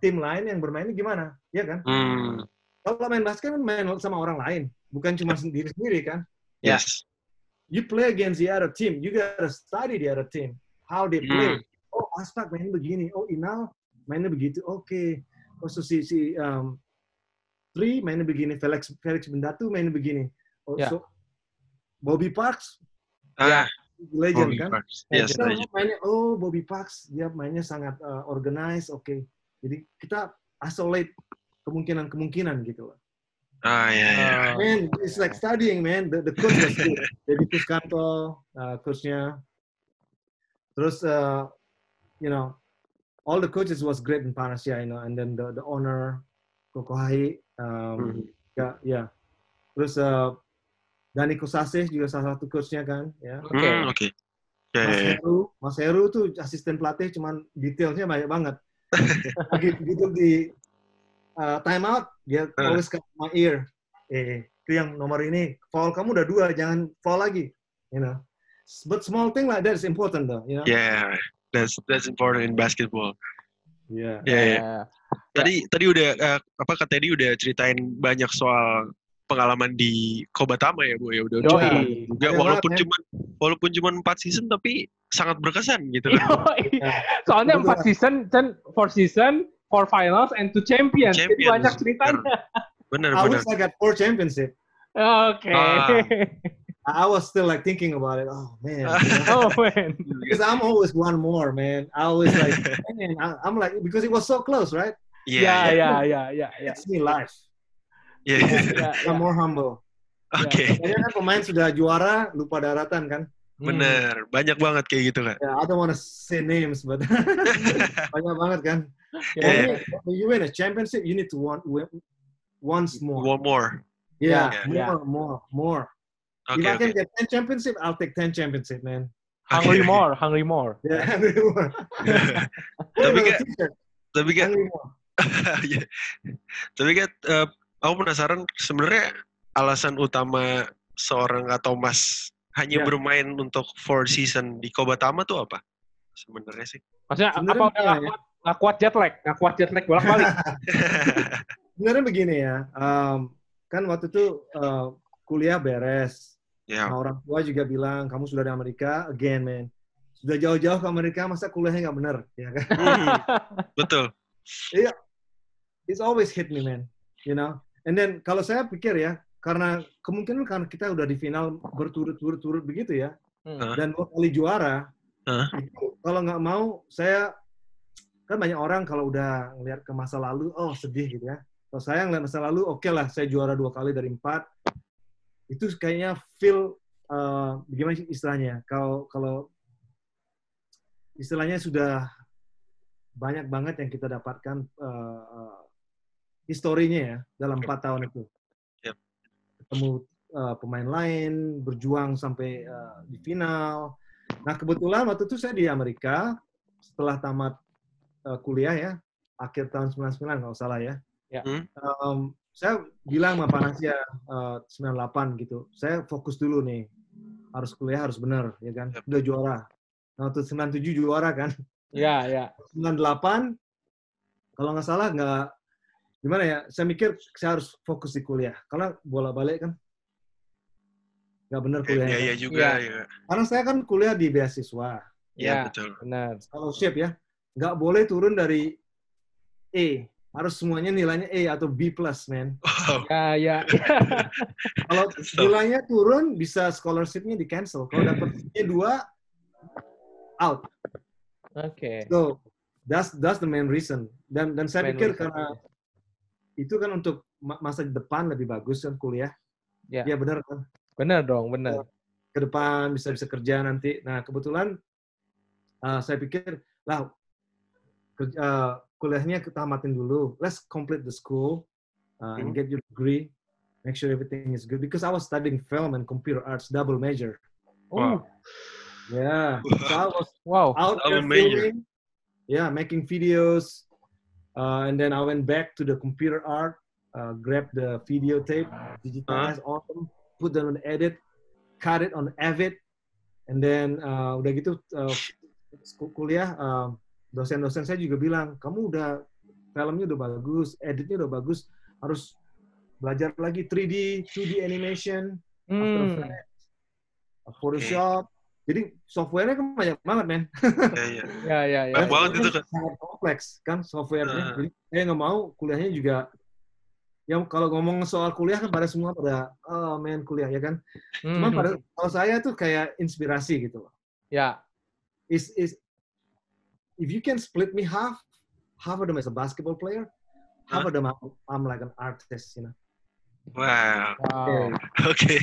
Speaker 1: tim lain yang bermainnya gimana, ya kan?
Speaker 3: Hmm.
Speaker 1: Kalau main basket kan main sama orang lain, bukan cuma sendiri sendiri kan?
Speaker 2: Ya.
Speaker 3: Yes.
Speaker 1: you play against the other team, you gotta study the other team, how they play.
Speaker 3: Hmm.
Speaker 1: Oh, Aspak mainnya begini. Oh, Inal mainnya begitu. Oke. Oh, so si si um, Tri mainnya begini. Felix Felix Bendatu mainnya begini. Oh,
Speaker 2: Ya.
Speaker 1: so Bobby Parks
Speaker 3: Ah,
Speaker 1: legend
Speaker 3: Bobby
Speaker 1: kan?
Speaker 3: Parks. Yes,
Speaker 1: Kita
Speaker 3: legend.
Speaker 1: mainnya oh Bobby Parks dia mainnya sangat uh, organized. Oke. Jadi kita isolate kemungkinan-kemungkinan gitu loh.
Speaker 3: Ah, ya ya.
Speaker 2: Ah,
Speaker 1: Man, it's like studying, man. The, the coach was good. Jadi Kuskanto, uh, coachnya. Terus, uh, you know, all the coaches was great in Panasia, you know, and then the the owner, Kokohai, um,
Speaker 3: Hmm.
Speaker 1: ya, ya. Terus uh, Dani Kusase juga salah satu coachnya kan, ya.
Speaker 2: Oke.
Speaker 3: Hmm, Oke. Ya
Speaker 1: Mas
Speaker 3: ya ya.
Speaker 1: Heru, Mas Heru tuh asisten pelatih, cuman detailnya banyak banget. Lagi gitu di uh, time out, dia
Speaker 3: Eh.
Speaker 1: always come to my ear. Eh, itu yang nomor ini, foul kamu udah dua, jangan foul lagi. You know. But small thing like that is important though, you know.
Speaker 3: Yeah, that's that's important in basketball.
Speaker 1: Yeah.
Speaker 3: Ya ya.
Speaker 2: ya.
Speaker 3: Tadi tadi udah eh, apa kata Teddy udah ceritain banyak soal pengalaman di Kobatama ya bu ya udah
Speaker 2: Yoi.
Speaker 3: cukup juga walaupun
Speaker 1: ya.
Speaker 3: cuma walaupun cuma empat season tapi sangat berkesan gitu kan.
Speaker 2: Yoi. Soalnya empat season, kan four season, four finals, and two champions. Jadi
Speaker 3: Champions.
Speaker 2: banyak ceritanya.
Speaker 3: Bener
Speaker 1: I
Speaker 3: bener.
Speaker 1: wish I got four championship.
Speaker 2: Oke.
Speaker 3: Ah.
Speaker 1: I I was still like thinking about it. Oh man? [LAUGHS]
Speaker 2: Oh man.
Speaker 1: because I'm always one more, man. I always like, [LAUGHS] man, I, I'm like because it was so close, right?
Speaker 3: Iya
Speaker 2: Ya
Speaker 3: iya
Speaker 2: ya ya ya ya.
Speaker 1: It's me life.
Speaker 3: Iya.
Speaker 2: Ya, ya.
Speaker 1: I'm more humble.
Speaker 3: Oke.
Speaker 1: Kayaknya kan pemain sudah juara lupa daratan kan?
Speaker 2: Hmm.
Speaker 3: Bener, banyak banget kayak gitu kan.
Speaker 1: Yeah, I don't want to say names, but [LAUGHS] banyak banget kan.
Speaker 2: Ya,
Speaker 3: Yeah.
Speaker 1: When you win a championship, you need to want win once more.
Speaker 3: One more.
Speaker 1: Yeah,
Speaker 2: Yeah,
Speaker 1: more,
Speaker 2: yeah.
Speaker 1: more, more.
Speaker 3: Oke
Speaker 1: If I can get 10 championship, I'll take 10 championship, man.
Speaker 2: Hungry
Speaker 3: Oke.
Speaker 2: more, hungry more.
Speaker 1: Yeah, hungry more. [LAUGHS]
Speaker 3: Tapi
Speaker 1: t-shirt,
Speaker 3: Tapi kan. [LAUGHS] Iya. Tapi kan eh, aku penasaran sebenarnya alasan utama seorang atau Mas hanya
Speaker 1: Ya.
Speaker 3: bermain untuk four season di Kobatama tuh apa? Sebenarnya sih.
Speaker 2: Maksudnya
Speaker 1: Sebenarnya
Speaker 2: apa udah
Speaker 1: ya.
Speaker 2: kuat, kuat jet lag, nggak kuat jet lag bolak balik. [LAUGHS]
Speaker 1: Sebenarnya begini ya, um, kan waktu itu uh, kuliah beres.
Speaker 3: ya.
Speaker 1: Nah, orang tua juga bilang, kamu sudah di Amerika, again, man. Sudah jauh-jauh ke Amerika, masa kuliahnya nggak bener? Ya kan?
Speaker 3: Betul.
Speaker 1: It's always hit me, man. You know? And then, kalau saya pikir ya, karena kemungkinan karena kita udah di final berturut-turut begitu ya,
Speaker 2: Hmm.
Speaker 1: dan dua kali juara,
Speaker 3: Hah?
Speaker 1: itu kalau nggak mau, saya, kan banyak orang kalau udah ngeliat ke masa lalu, oh sedih gitu ya. Kalau saya ngeliat masa lalu, oke lah, saya juara dua kali dari empat. Itu kayaknya feel, uh, gimana sih istilahnya? Kalau kalau istilahnya sudah banyak banget yang kita dapatkan uh, uh, historinya ya dalam empat tahun itu.
Speaker 3: Yep.
Speaker 1: Ketemu uh, pemain lain, berjuang sampai uh, di final. Nah kebetulan waktu itu saya di Amerika setelah tamat uh, kuliah ya, akhir tahun 99 kalau salah ya.
Speaker 2: Ya.
Speaker 3: Hmm.
Speaker 1: Um, saya bilang sama Panasia uh, 98 gitu, saya fokus dulu nih, harus kuliah harus benar ya kan,
Speaker 3: Yep.
Speaker 1: udah juara. Nah waktu 97 juara kan,
Speaker 2: Ya ya.
Speaker 1: 98 kalau nggak salah nggak gimana ya saya mikir saya harus fokus di kuliah karena bola balik kan nggak benar
Speaker 3: Iya
Speaker 1: kuliahnya
Speaker 3: iya
Speaker 1: kan.
Speaker 3: juga
Speaker 2: Iya.
Speaker 3: ya.
Speaker 1: karena saya kan kuliah di beasiswa
Speaker 3: Iya
Speaker 2: Ya.
Speaker 3: betul.
Speaker 2: Benar.
Speaker 1: fellowship ya nggak boleh turun dari E harus semuanya nilainya E atau B plus man
Speaker 3: Wow.
Speaker 2: Ya ya. [LAUGHS]
Speaker 1: kalau
Speaker 3: So-
Speaker 1: nilainya turun bisa scholarshipnya di cancel kalau dapat E dua out
Speaker 2: Oke.
Speaker 1: so that's that's the main reason dan dan saya
Speaker 2: Main
Speaker 1: pikir
Speaker 2: reason.
Speaker 1: karena itu kan untuk ma- masa depan lebih bagus kan kuliah.
Speaker 2: Ya.
Speaker 1: Iya benar kan.
Speaker 2: Benar dong, benar.
Speaker 1: ke depan bisa bisa kerja nanti. Nah kebetulan uh, saya pikir lah kerja, uh, kuliahnya kita tamatin dulu. Let's complete the school uh, and
Speaker 3: Hmm.
Speaker 1: get your degree. Make sure everything is good because I was studying film and computer arts double major.
Speaker 2: Oh,
Speaker 1: Yeah, so I was
Speaker 2: wow.
Speaker 1: out there
Speaker 3: Double major.
Speaker 1: filming, yeah, making videos, uh, and then I went back to the computer art, uh, grabbed the videotape, digitize all of them, put them on edit, cut it on Avid, and then uh, udah gitu uh, ku- kuliah uh, dosen-dosen saya juga bilang kamu udah filmnya udah bagus, editnya udah bagus, harus belajar lagi 3D, 2D animation, After
Speaker 2: Hmm.
Speaker 1: Effects, uh, Photoshop. Jadi softwarenya kan banyak banget, men.
Speaker 3: Iya, iya.
Speaker 2: Ya, ya, ya.
Speaker 3: Banyak banget itu kan.
Speaker 1: Sangat kompleks kan softwarenya.
Speaker 3: Nah.
Speaker 1: Jadi saya nggak mau kuliahnya juga. Yang kalau ngomong soal kuliah kan pada semua pada oh men kuliah ya kan. Cuman
Speaker 2: Hmm.
Speaker 1: pada kalau saya tuh kayak inspirasi gitu loh.
Speaker 2: Ya,
Speaker 1: Is is if you can split me half, half of them as a basketball player, half
Speaker 3: Huh?
Speaker 1: of them I'm, I'm like an artist, you know.
Speaker 3: Wow.
Speaker 2: wow. [LAUGHS]
Speaker 3: Oke.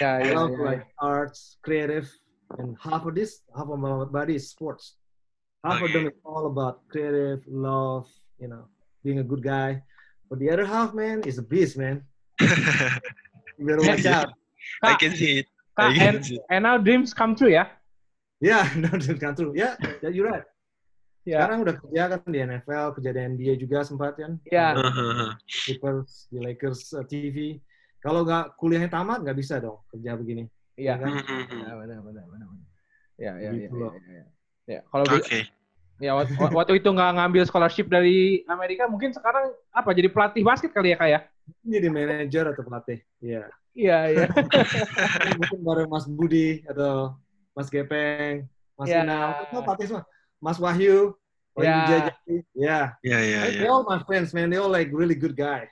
Speaker 2: Ya,
Speaker 1: I
Speaker 2: ya,
Speaker 1: love
Speaker 2: ya.
Speaker 1: like arts, creative, and half of this, half of my body is sports. Half of them is all about creative, love, you know, being a good guy. But the other half, man, is a beast, man. [LAUGHS] You better watch
Speaker 3: Yeah.
Speaker 1: out.
Speaker 3: I can see it.
Speaker 2: Kak,
Speaker 3: I can
Speaker 2: and,
Speaker 3: see it.
Speaker 2: and now dreams come true ya?
Speaker 1: Yeah, [LAUGHS] no, don't come true. Yeah, yeah, you're right.
Speaker 2: Ya,
Speaker 1: Sekarang udah kerja kan di NFL, kerja di NBA juga sempat kan.
Speaker 2: Ya.
Speaker 1: Di
Speaker 3: Hahaha.
Speaker 1: Clippers, di Lakers uh, TV. Kalau nggak kuliahnya tamat, nggak bisa dong kerja begini.
Speaker 2: Iya.
Speaker 1: kan?
Speaker 2: Ya, benar, benar, benar. Ya, ya, ya,
Speaker 1: Gitu
Speaker 2: ya,
Speaker 1: loh.
Speaker 2: ya, ya. Ya, kalau
Speaker 3: Oke.
Speaker 2: ya waktu, waktu itu nggak ngambil scholarship dari Amerika, mungkin sekarang apa jadi pelatih basket kali ya kak ya?
Speaker 1: Jadi manajer atau pelatih. Iya.
Speaker 2: Iya, iya. [LAUGHS]
Speaker 1: mungkin bareng Mas Budi atau Mas Gepeng, Mas
Speaker 2: Ya.
Speaker 1: Inal, itu pelatih semua. Mas Wahyu, Wahyu
Speaker 2: Ya.
Speaker 1: Wijayajati. Ya.
Speaker 3: Ya, ya, ya.
Speaker 1: They all my friends, man. They all like really good guy.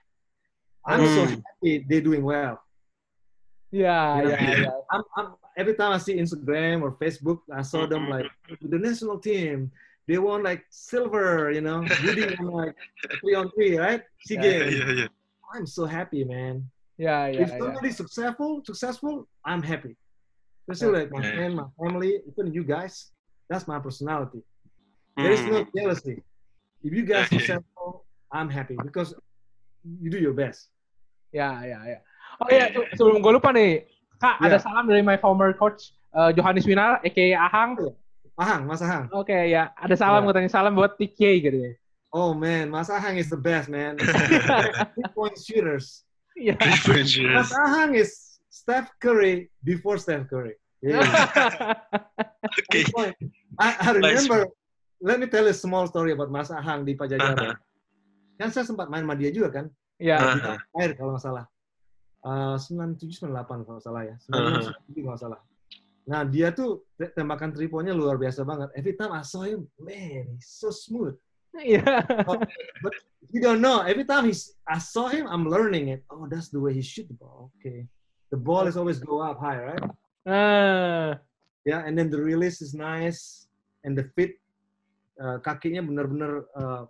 Speaker 1: I'm so
Speaker 3: Hmm.
Speaker 1: happy they doing well.
Speaker 2: Iya, iya,
Speaker 1: Yeah.
Speaker 2: iya. [LAUGHS]
Speaker 1: I'm, I'm, every time I see Instagram or Facebook, I saw them
Speaker 3: Mhm.
Speaker 1: like the national team. They won like silver, you know, Budi won like three on three, right? SEA
Speaker 2: Yeah,
Speaker 3: Ya,
Speaker 1: Games.
Speaker 3: ya, ya.
Speaker 1: I'm so happy, man.
Speaker 2: Yeah, iya,
Speaker 1: if
Speaker 2: iya.
Speaker 1: somebody successful, successful, I'm happy. Especially like my
Speaker 3: Yeah.
Speaker 1: friend, my family, even you guys. That's my personality. There is no
Speaker 3: Hmm.
Speaker 1: jealousy. If you guys
Speaker 3: Yeah.
Speaker 1: successful, I'm happy because you do your best.
Speaker 2: Yeah, yeah, ya. Oh iya, se- sebelum gue lupa nih, Kak, ada
Speaker 1: Ya.
Speaker 2: salam dari my former coach eh, Johannes Winar, aka Ahang.
Speaker 1: Ahang, Mas Ahang.
Speaker 2: Oke, ya. Ada salam,
Speaker 1: Ya.
Speaker 2: katanya salam buat TK gitu ya.
Speaker 1: Oh man, Mas Ahang is the best, man. [LAUGHS] Three point shooters.
Speaker 2: Iya.
Speaker 3: Three point shooters.
Speaker 1: Mas Ahang is Steph Curry before Steph Curry. [LAUGHS] Yeah. I, I remember. Let me tell you a small story about Mas Ahang di Pajajaran. Kan saya sempat main sama dia juga kan.
Speaker 2: Iya.
Speaker 3: Ah.
Speaker 1: di tahun akhir kalau nggak salah. Uh, 97 98 kalau salah ya. 96 97 kalau salah. Nah, dia tuh te- tembakan three point-nya luar biasa banget. Every time I saw him, man, he's so smooth.
Speaker 2: Iya.
Speaker 1: You don't know. Every time he's, I saw him, I'm learning it. Oh, that's the way he shoot the ball. Okay. The ball is always go up high, right?
Speaker 2: Ah.
Speaker 1: Yeah, and then the release is nice. And the fit, uh, kakinya benar-benar uh,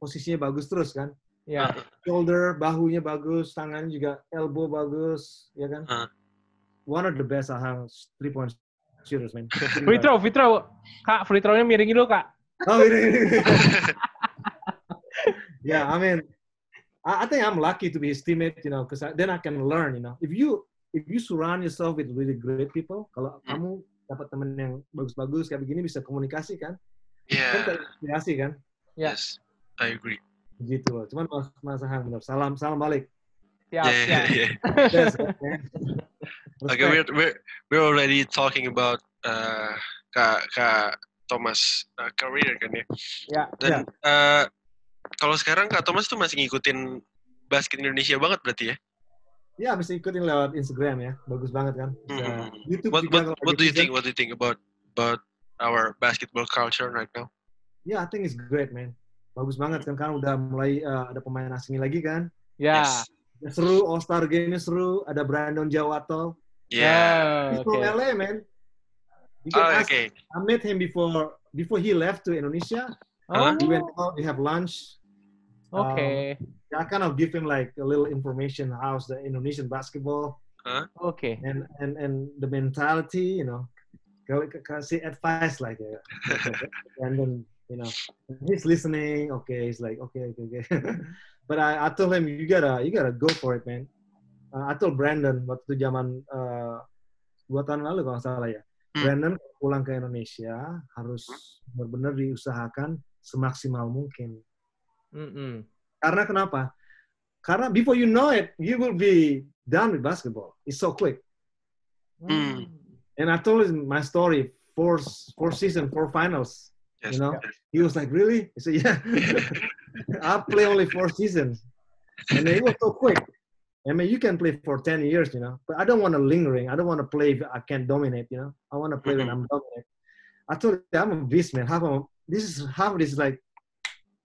Speaker 1: posisinya bagus terus kan.
Speaker 2: Ya.
Speaker 1: shoulder, bahunya bagus, tangannya juga elbow bagus, ya kan?
Speaker 3: Ah.
Speaker 1: One of the best Ahang three point shooters, man. [LAUGHS]
Speaker 2: Free throw, free throw. Kak, free throw-nya miringin dulu, Kak.
Speaker 1: Oh, ini. [LAUGHS] [LAUGHS] yeah, I mean, I, I think I'm lucky to be his teammate, you know, because then I can learn, you know. If you if you surround yourself with really great people, kalau
Speaker 3: Hmm.
Speaker 1: kamu dapat temen yang bagus-bagus kayak begini bisa komunikasi kan, kan
Speaker 3: Yeah.
Speaker 1: kan,
Speaker 2: Ya.
Speaker 3: Yes. I agree.
Speaker 1: Gitu loh. Cuman Mas, Mas Ahang benar, salam salam balik.
Speaker 2: Siap,
Speaker 3: Yeah, yeah,
Speaker 2: siap.
Speaker 3: yeah.
Speaker 1: Man. [LAUGHS]
Speaker 3: Okay,
Speaker 1: Respect.
Speaker 3: we're we're we're already talking about uh, Kak Kak Thomas uh, career kan ya.
Speaker 2: Ya.
Speaker 3: Dan uh, kalau sekarang Kak Thomas tuh masih ngikutin basket Indonesia banget berarti ya?
Speaker 1: Ya, bisa ikutin lewat Instagram ya. Bagus banget kan. Bisa
Speaker 3: Hmm.
Speaker 1: YouTube
Speaker 3: What
Speaker 1: juga
Speaker 3: what what do you think? What do you think about about our basketball culture right now?
Speaker 1: Ya, I think it's great, man. Bagus banget kan karena udah mulai uh, ada pemain asing lagi kan.
Speaker 2: Ya.
Speaker 1: Ya, Seru All Star Game-nya seru, ada Brandon Jawato.
Speaker 3: Yeah.
Speaker 1: He's
Speaker 2: Oke.
Speaker 1: from LA, man. You can
Speaker 3: Oh,
Speaker 1: ask,
Speaker 3: okay.
Speaker 1: I met him before before he left to Indonesia.
Speaker 2: Oh,
Speaker 1: We went out, we have lunch.
Speaker 2: Oke.
Speaker 1: I kind of give him like a little information how's the Indonesian basketball.
Speaker 2: Oke.
Speaker 1: and and and the mentality, you know, kalau kasih advice like [LAUGHS] and then you know he's listening. Okay, he's like okay, okay, okay. [LAUGHS] but I, I told him you gotta you gotta go for it, man. Uh, I told Brandon waktu zaman uh, dua tahun lalu kalau salah ya.
Speaker 3: Hmm.
Speaker 1: Brandon pulang ke Indonesia harus benar-benar diusahakan semaksimal mungkin.
Speaker 2: Mm-mm.
Speaker 1: Karena kenapa? Karena before you know it, you will be done with basketball. It's so quick.
Speaker 3: Hmm.
Speaker 1: And I told him my story, four four season, four finals.
Speaker 3: Yes.
Speaker 1: You know, he was like, "Really?" I said, "Yeah." [LAUGHS] I play only four seasons, and it was so quick. I mean, you can play for ten years, you know, but I don't want to lingering. I don't want to play if I can't dominate. You know, I want to play when mm-hmm. I'm dominant. I told him, I'm a beast, man. Half of this is half of this is like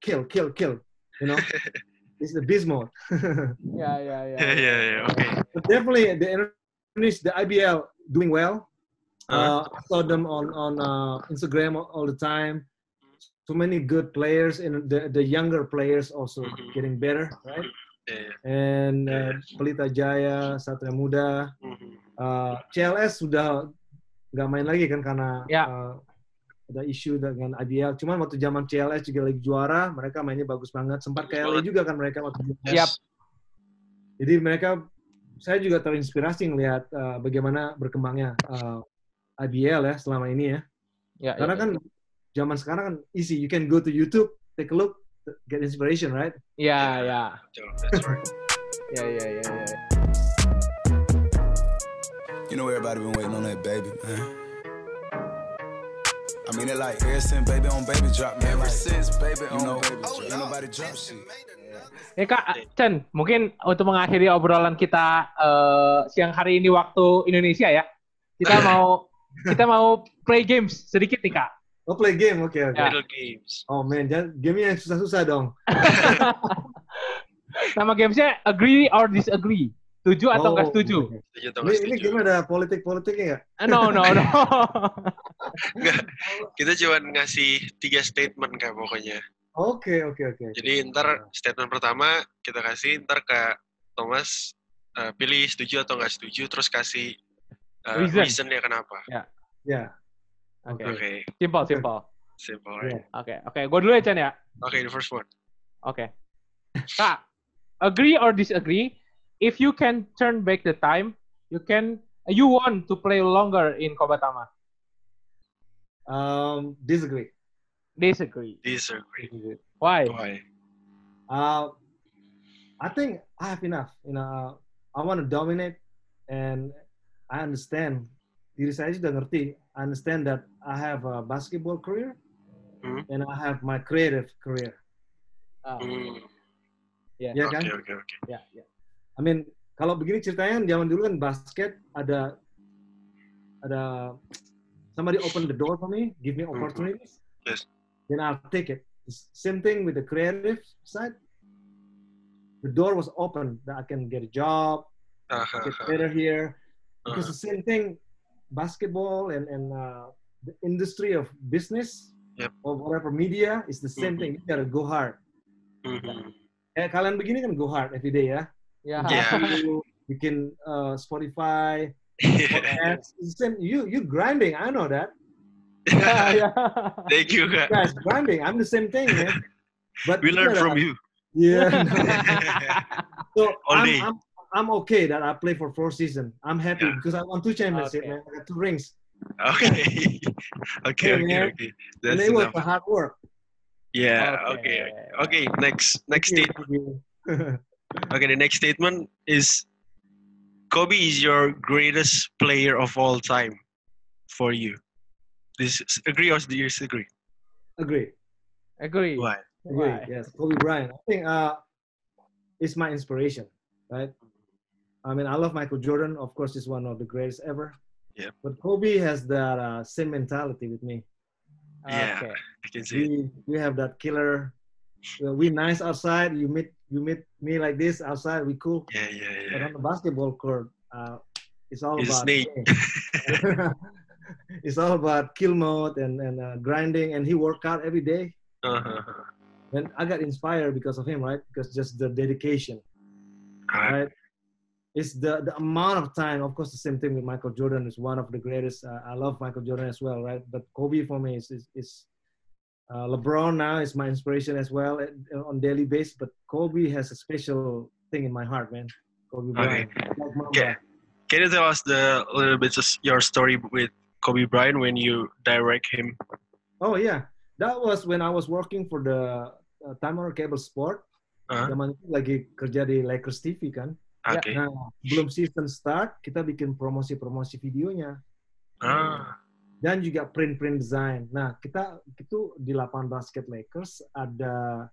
Speaker 1: kill, kill, kill. You know, [LAUGHS] this is the beast mode.
Speaker 2: yeah, yeah, ya.
Speaker 3: Ya ya ya. Oke.
Speaker 1: but definitely the Indonesia, the IBL doing well.
Speaker 3: Uh,
Speaker 1: Uh, I saw them on on uh, Instagram all, the time. So many good players, and the the younger players also
Speaker 3: Mhm.
Speaker 1: getting better, right?
Speaker 3: Ya.
Speaker 1: And uh, Pelita Jaya, Satria Muda,
Speaker 3: Mhm.
Speaker 1: uh, CLS sudah nggak main lagi kan karena
Speaker 2: Ya.
Speaker 1: uh, ada isu dengan IBL. Cuman waktu zaman CLS juga lagi juara, mereka mainnya bagus banget. Sempat ke LA
Speaker 3: banget.
Speaker 1: juga kan mereka waktu itu.
Speaker 2: Yap.
Speaker 1: Jadi mereka, saya juga terinspirasi ngelihat uh, bagaimana berkembangnya uh, IBL ya selama ini ya.
Speaker 2: Ya,
Speaker 1: Karena
Speaker 2: ya,
Speaker 1: kan zaman sekarang kan easy, you can go to YouTube, take a look, get inspiration, right?
Speaker 2: Ya ya.
Speaker 3: Right.
Speaker 2: Ya ya ya ya.
Speaker 4: You know everybody been waiting on that baby, man. I mean it like ever since baby on baby drop, man. Ever since baby on know, baby drop, ain't nobody drop shit.
Speaker 2: Ya Kak, Chen, mungkin untuk mengakhiri obrolan kita eh, siang hari ini waktu Indonesia ya, kita [CLEARS THROAT] mau kita mau play games sedikit nih Kak.
Speaker 1: Oh play game, oke oke.
Speaker 2: Ya.
Speaker 3: Little games.
Speaker 1: Oh man, jangan game yang susah-susah dong. [LAUGHS]
Speaker 2: Nama gamesnya agree or disagree. Setuju atau
Speaker 1: Oh,
Speaker 2: nggak setuju?
Speaker 3: atau
Speaker 1: Ini, ini game ada politik-politiknya nggak?
Speaker 2: Eh, No no no. [LAUGHS]
Speaker 3: Nggak. Kita cuma ngasih tiga statement kak pokoknya.
Speaker 1: Oke oke oke.
Speaker 3: Jadi ntar statement pertama kita kasih, ntar ke Thomas eh, pilih setuju atau nggak setuju, terus kasih eh,
Speaker 2: Reason.
Speaker 3: reasonnya kenapa.
Speaker 1: Ya.
Speaker 2: Oke.
Speaker 3: Oke,
Speaker 2: Simple simple.
Speaker 3: simple.
Speaker 1: Iya.
Speaker 3: right?
Speaker 2: Oke oke. Gue dulu ya Chen ya.
Speaker 3: Oke, the first one.
Speaker 2: Oke. Kak, agree or disagree? If you can turn back the time, you can you want to play longer in Kobatama.
Speaker 1: Um, disagree.
Speaker 2: Disagree.
Speaker 3: Disagree.
Speaker 2: Why?
Speaker 3: Why?
Speaker 1: Uh, I think I have enough. You know, uh, I want to dominate, and I understand. Diri saya sudah ngerti. I understand that I have a basketball career,
Speaker 3: Hmm.
Speaker 1: and I have my creative career.
Speaker 2: Ah,
Speaker 3: Hmm.
Speaker 2: ya.
Speaker 1: Ya
Speaker 3: Oke,
Speaker 1: kan?
Speaker 3: oke, oke.
Speaker 2: Ya, ya.
Speaker 1: I mean, kalau begini ceritanya zaman dulu kan basket ada ada somebody open the door for me, give me opportunities.
Speaker 3: Yes.
Speaker 1: Then I'll take it. Same thing with the creative side. The door was open that I can get a job,
Speaker 3: ah,
Speaker 1: get better here. Because
Speaker 3: Ah.
Speaker 1: the same thing, basketball and and uh, the industry of business
Speaker 3: Yep.
Speaker 1: or whatever media is the same
Speaker 3: Mhm.
Speaker 1: thing. You gotta go hard.
Speaker 3: Mhm.
Speaker 1: Eh, kalian begini kan go hard every day ya.
Speaker 2: Ya.
Speaker 3: Yeah.
Speaker 1: You bikin uh, Spotify,
Speaker 3: Yeah. [LAUGHS]
Speaker 1: podcast. It's the same. You you grinding. I know that.
Speaker 2: Ya, ya. [LAUGHS]
Speaker 3: Thank you,
Speaker 1: You
Speaker 3: Kak.
Speaker 1: guys grinding. I'm the same thing, man. But
Speaker 3: We learn
Speaker 1: gotta-
Speaker 3: from you.
Speaker 1: Yeah. [LAUGHS] so
Speaker 3: All
Speaker 1: I'm,
Speaker 3: day.
Speaker 1: I'm I'm okay that I play for four seasons. I'm happy
Speaker 3: Yeah.
Speaker 1: because I won two championships,
Speaker 2: Okay.
Speaker 1: man. I got two rings.
Speaker 3: Okay. [LAUGHS] Okay,
Speaker 1: Yeah,
Speaker 3: okay,
Speaker 1: man.
Speaker 3: okay.
Speaker 1: and
Speaker 3: That's
Speaker 1: it was
Speaker 3: enough.
Speaker 1: the hard work.
Speaker 3: Yeah,
Speaker 2: Okay.
Speaker 3: okay. Okay, next next
Speaker 1: Thank
Speaker 3: state.
Speaker 1: you.
Speaker 3: Okay, the next statement is Kobe is your greatest player of all time for you. This agree or do disagree?
Speaker 1: Agree.
Speaker 2: Agree.
Speaker 3: Why?
Speaker 1: Agree.
Speaker 2: Why?
Speaker 1: Yes, Kobe Bryant. I think uh, it's my inspiration, right? I mean, I love Michael Jordan. Of course, he's one of the greatest ever.
Speaker 3: Yeah.
Speaker 1: But Kobe has that uh, same mentality with me.
Speaker 3: Yeah.
Speaker 2: Okay.
Speaker 3: I can see.
Speaker 1: We we have that killer. uh, we nice outside. You meet you meet me like this outside. We cool.
Speaker 3: Yeah, yeah, yeah.
Speaker 1: But on the basketball court, uh, it's all
Speaker 3: a
Speaker 1: about [LAUGHS] it's all about kill mode and and uh, grinding. And he work out every day.
Speaker 3: Uh-huh.
Speaker 1: And I got inspired because of him, right? Because just the dedication,
Speaker 3: Right.
Speaker 1: right? It's the the amount of time. Of course, the same thing with Michael Jordan is one of the greatest. Uh, I love Michael Jordan as well, right? But Kobe for me is is, is uh, LeBron now is my inspiration as well at, on daily basis. But Kobe has a special thing in my heart, man. Kobe Bryant. Mamba.
Speaker 3: Yeah. Can you tell us the a little bit of your story with Kobe Bryant when you direct him?
Speaker 1: Oh yeah, that was when I was working for the uh, Time Warner Cable Sport.
Speaker 3: Uh-huh.
Speaker 1: Zaman itu lagi kerja di Lakers TV kan.
Speaker 3: Oke.
Speaker 1: Nah, belum season start, kita bikin promosi-promosi videonya
Speaker 3: Ah.
Speaker 1: dan juga print-print design. Nah, kita itu di lapangan basket Lakers ada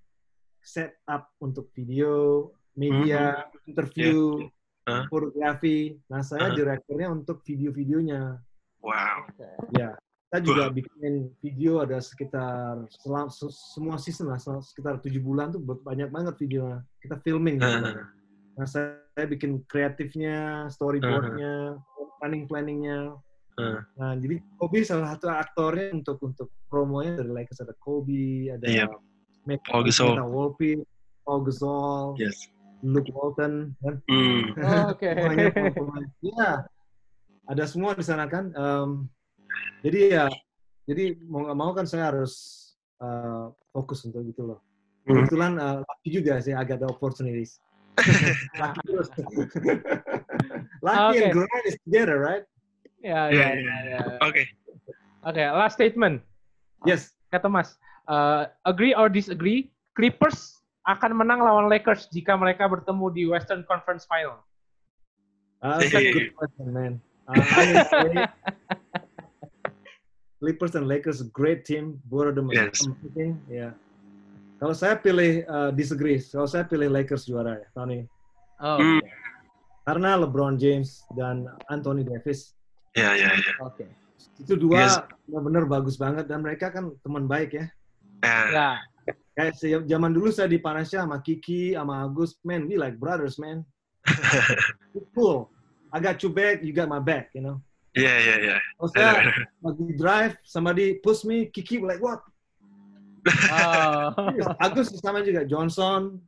Speaker 1: setup untuk video, media, interview,
Speaker 3: Huh?
Speaker 1: fotografi. Nah, saya
Speaker 3: Uh-huh.
Speaker 1: direkturnya untuk video-videonya.
Speaker 3: Wow.
Speaker 1: Ya, kita juga bikin video ada sekitar selam, se- semua season lah, se- sekitar tujuh bulan tuh banyak banget videonya. Kita filming. gitu.
Speaker 3: Uh,
Speaker 1: Nah, saya, bikin kreatifnya, storyboardnya, planning planningnya.
Speaker 3: uh,
Speaker 1: Nah, jadi Kobe salah satu aktornya untuk untuk promonya dari Lakers ada Kobe, ada
Speaker 3: Iya.
Speaker 1: Meta,
Speaker 3: Paul Gasol.
Speaker 1: Volpe, Paul Gasol,
Speaker 3: yes.
Speaker 1: Luke Walton, kan?
Speaker 3: Hmm. [LAUGHS]
Speaker 2: Oh, Oke.
Speaker 1: semuanya pemain. Iya, ada semua di sana kan. Em, jadi ya, jadi mau nggak mau kan saya harus eh, fokus untuk itu loh.
Speaker 3: Hmm.
Speaker 1: Kebetulan eh, laki juga sih agak ada opportunities. Laki terus. [LAUGHS] laki
Speaker 2: Oke.
Speaker 1: and grind is together, right?
Speaker 2: Ya, ya,
Speaker 3: iya.
Speaker 2: ya, ya.
Speaker 3: Oke.
Speaker 2: Oke, last statement.
Speaker 1: Yes.
Speaker 2: Kata Mas, uh, agree or disagree, Clippers akan menang lawan Lakers jika mereka bertemu di Western Conference Final.
Speaker 1: Uh, that's a good question, man. Uh, [LAUGHS] Clippers and Lakers, great team. Both of them are
Speaker 3: Yes.
Speaker 1: amazing. Yeah. Kalau saya pilih uh, disagree, kalau saya pilih Lakers juara ya, tahun ini.
Speaker 2: Oh,
Speaker 3: Hmm.
Speaker 1: Karena LeBron James dan Anthony Davis
Speaker 3: Ya, ya, ya.
Speaker 2: oke.
Speaker 1: itu dua
Speaker 3: Yes.
Speaker 1: benar-benar bagus banget dan mereka kan teman baik ya.
Speaker 3: Ya.
Speaker 2: Ya,
Speaker 1: Kayak se- zaman dulu saya di Panasya sama Kiki, sama Agus, man, we like brothers, man. [LAUGHS] Cool. I got your back, you got my back, you know.
Speaker 3: Ya, ya, ya.
Speaker 1: Kalau saya [LAUGHS] lagi drive, somebody push me, Kiki like, what?
Speaker 2: Oh.
Speaker 1: Agus sama juga, Johnson,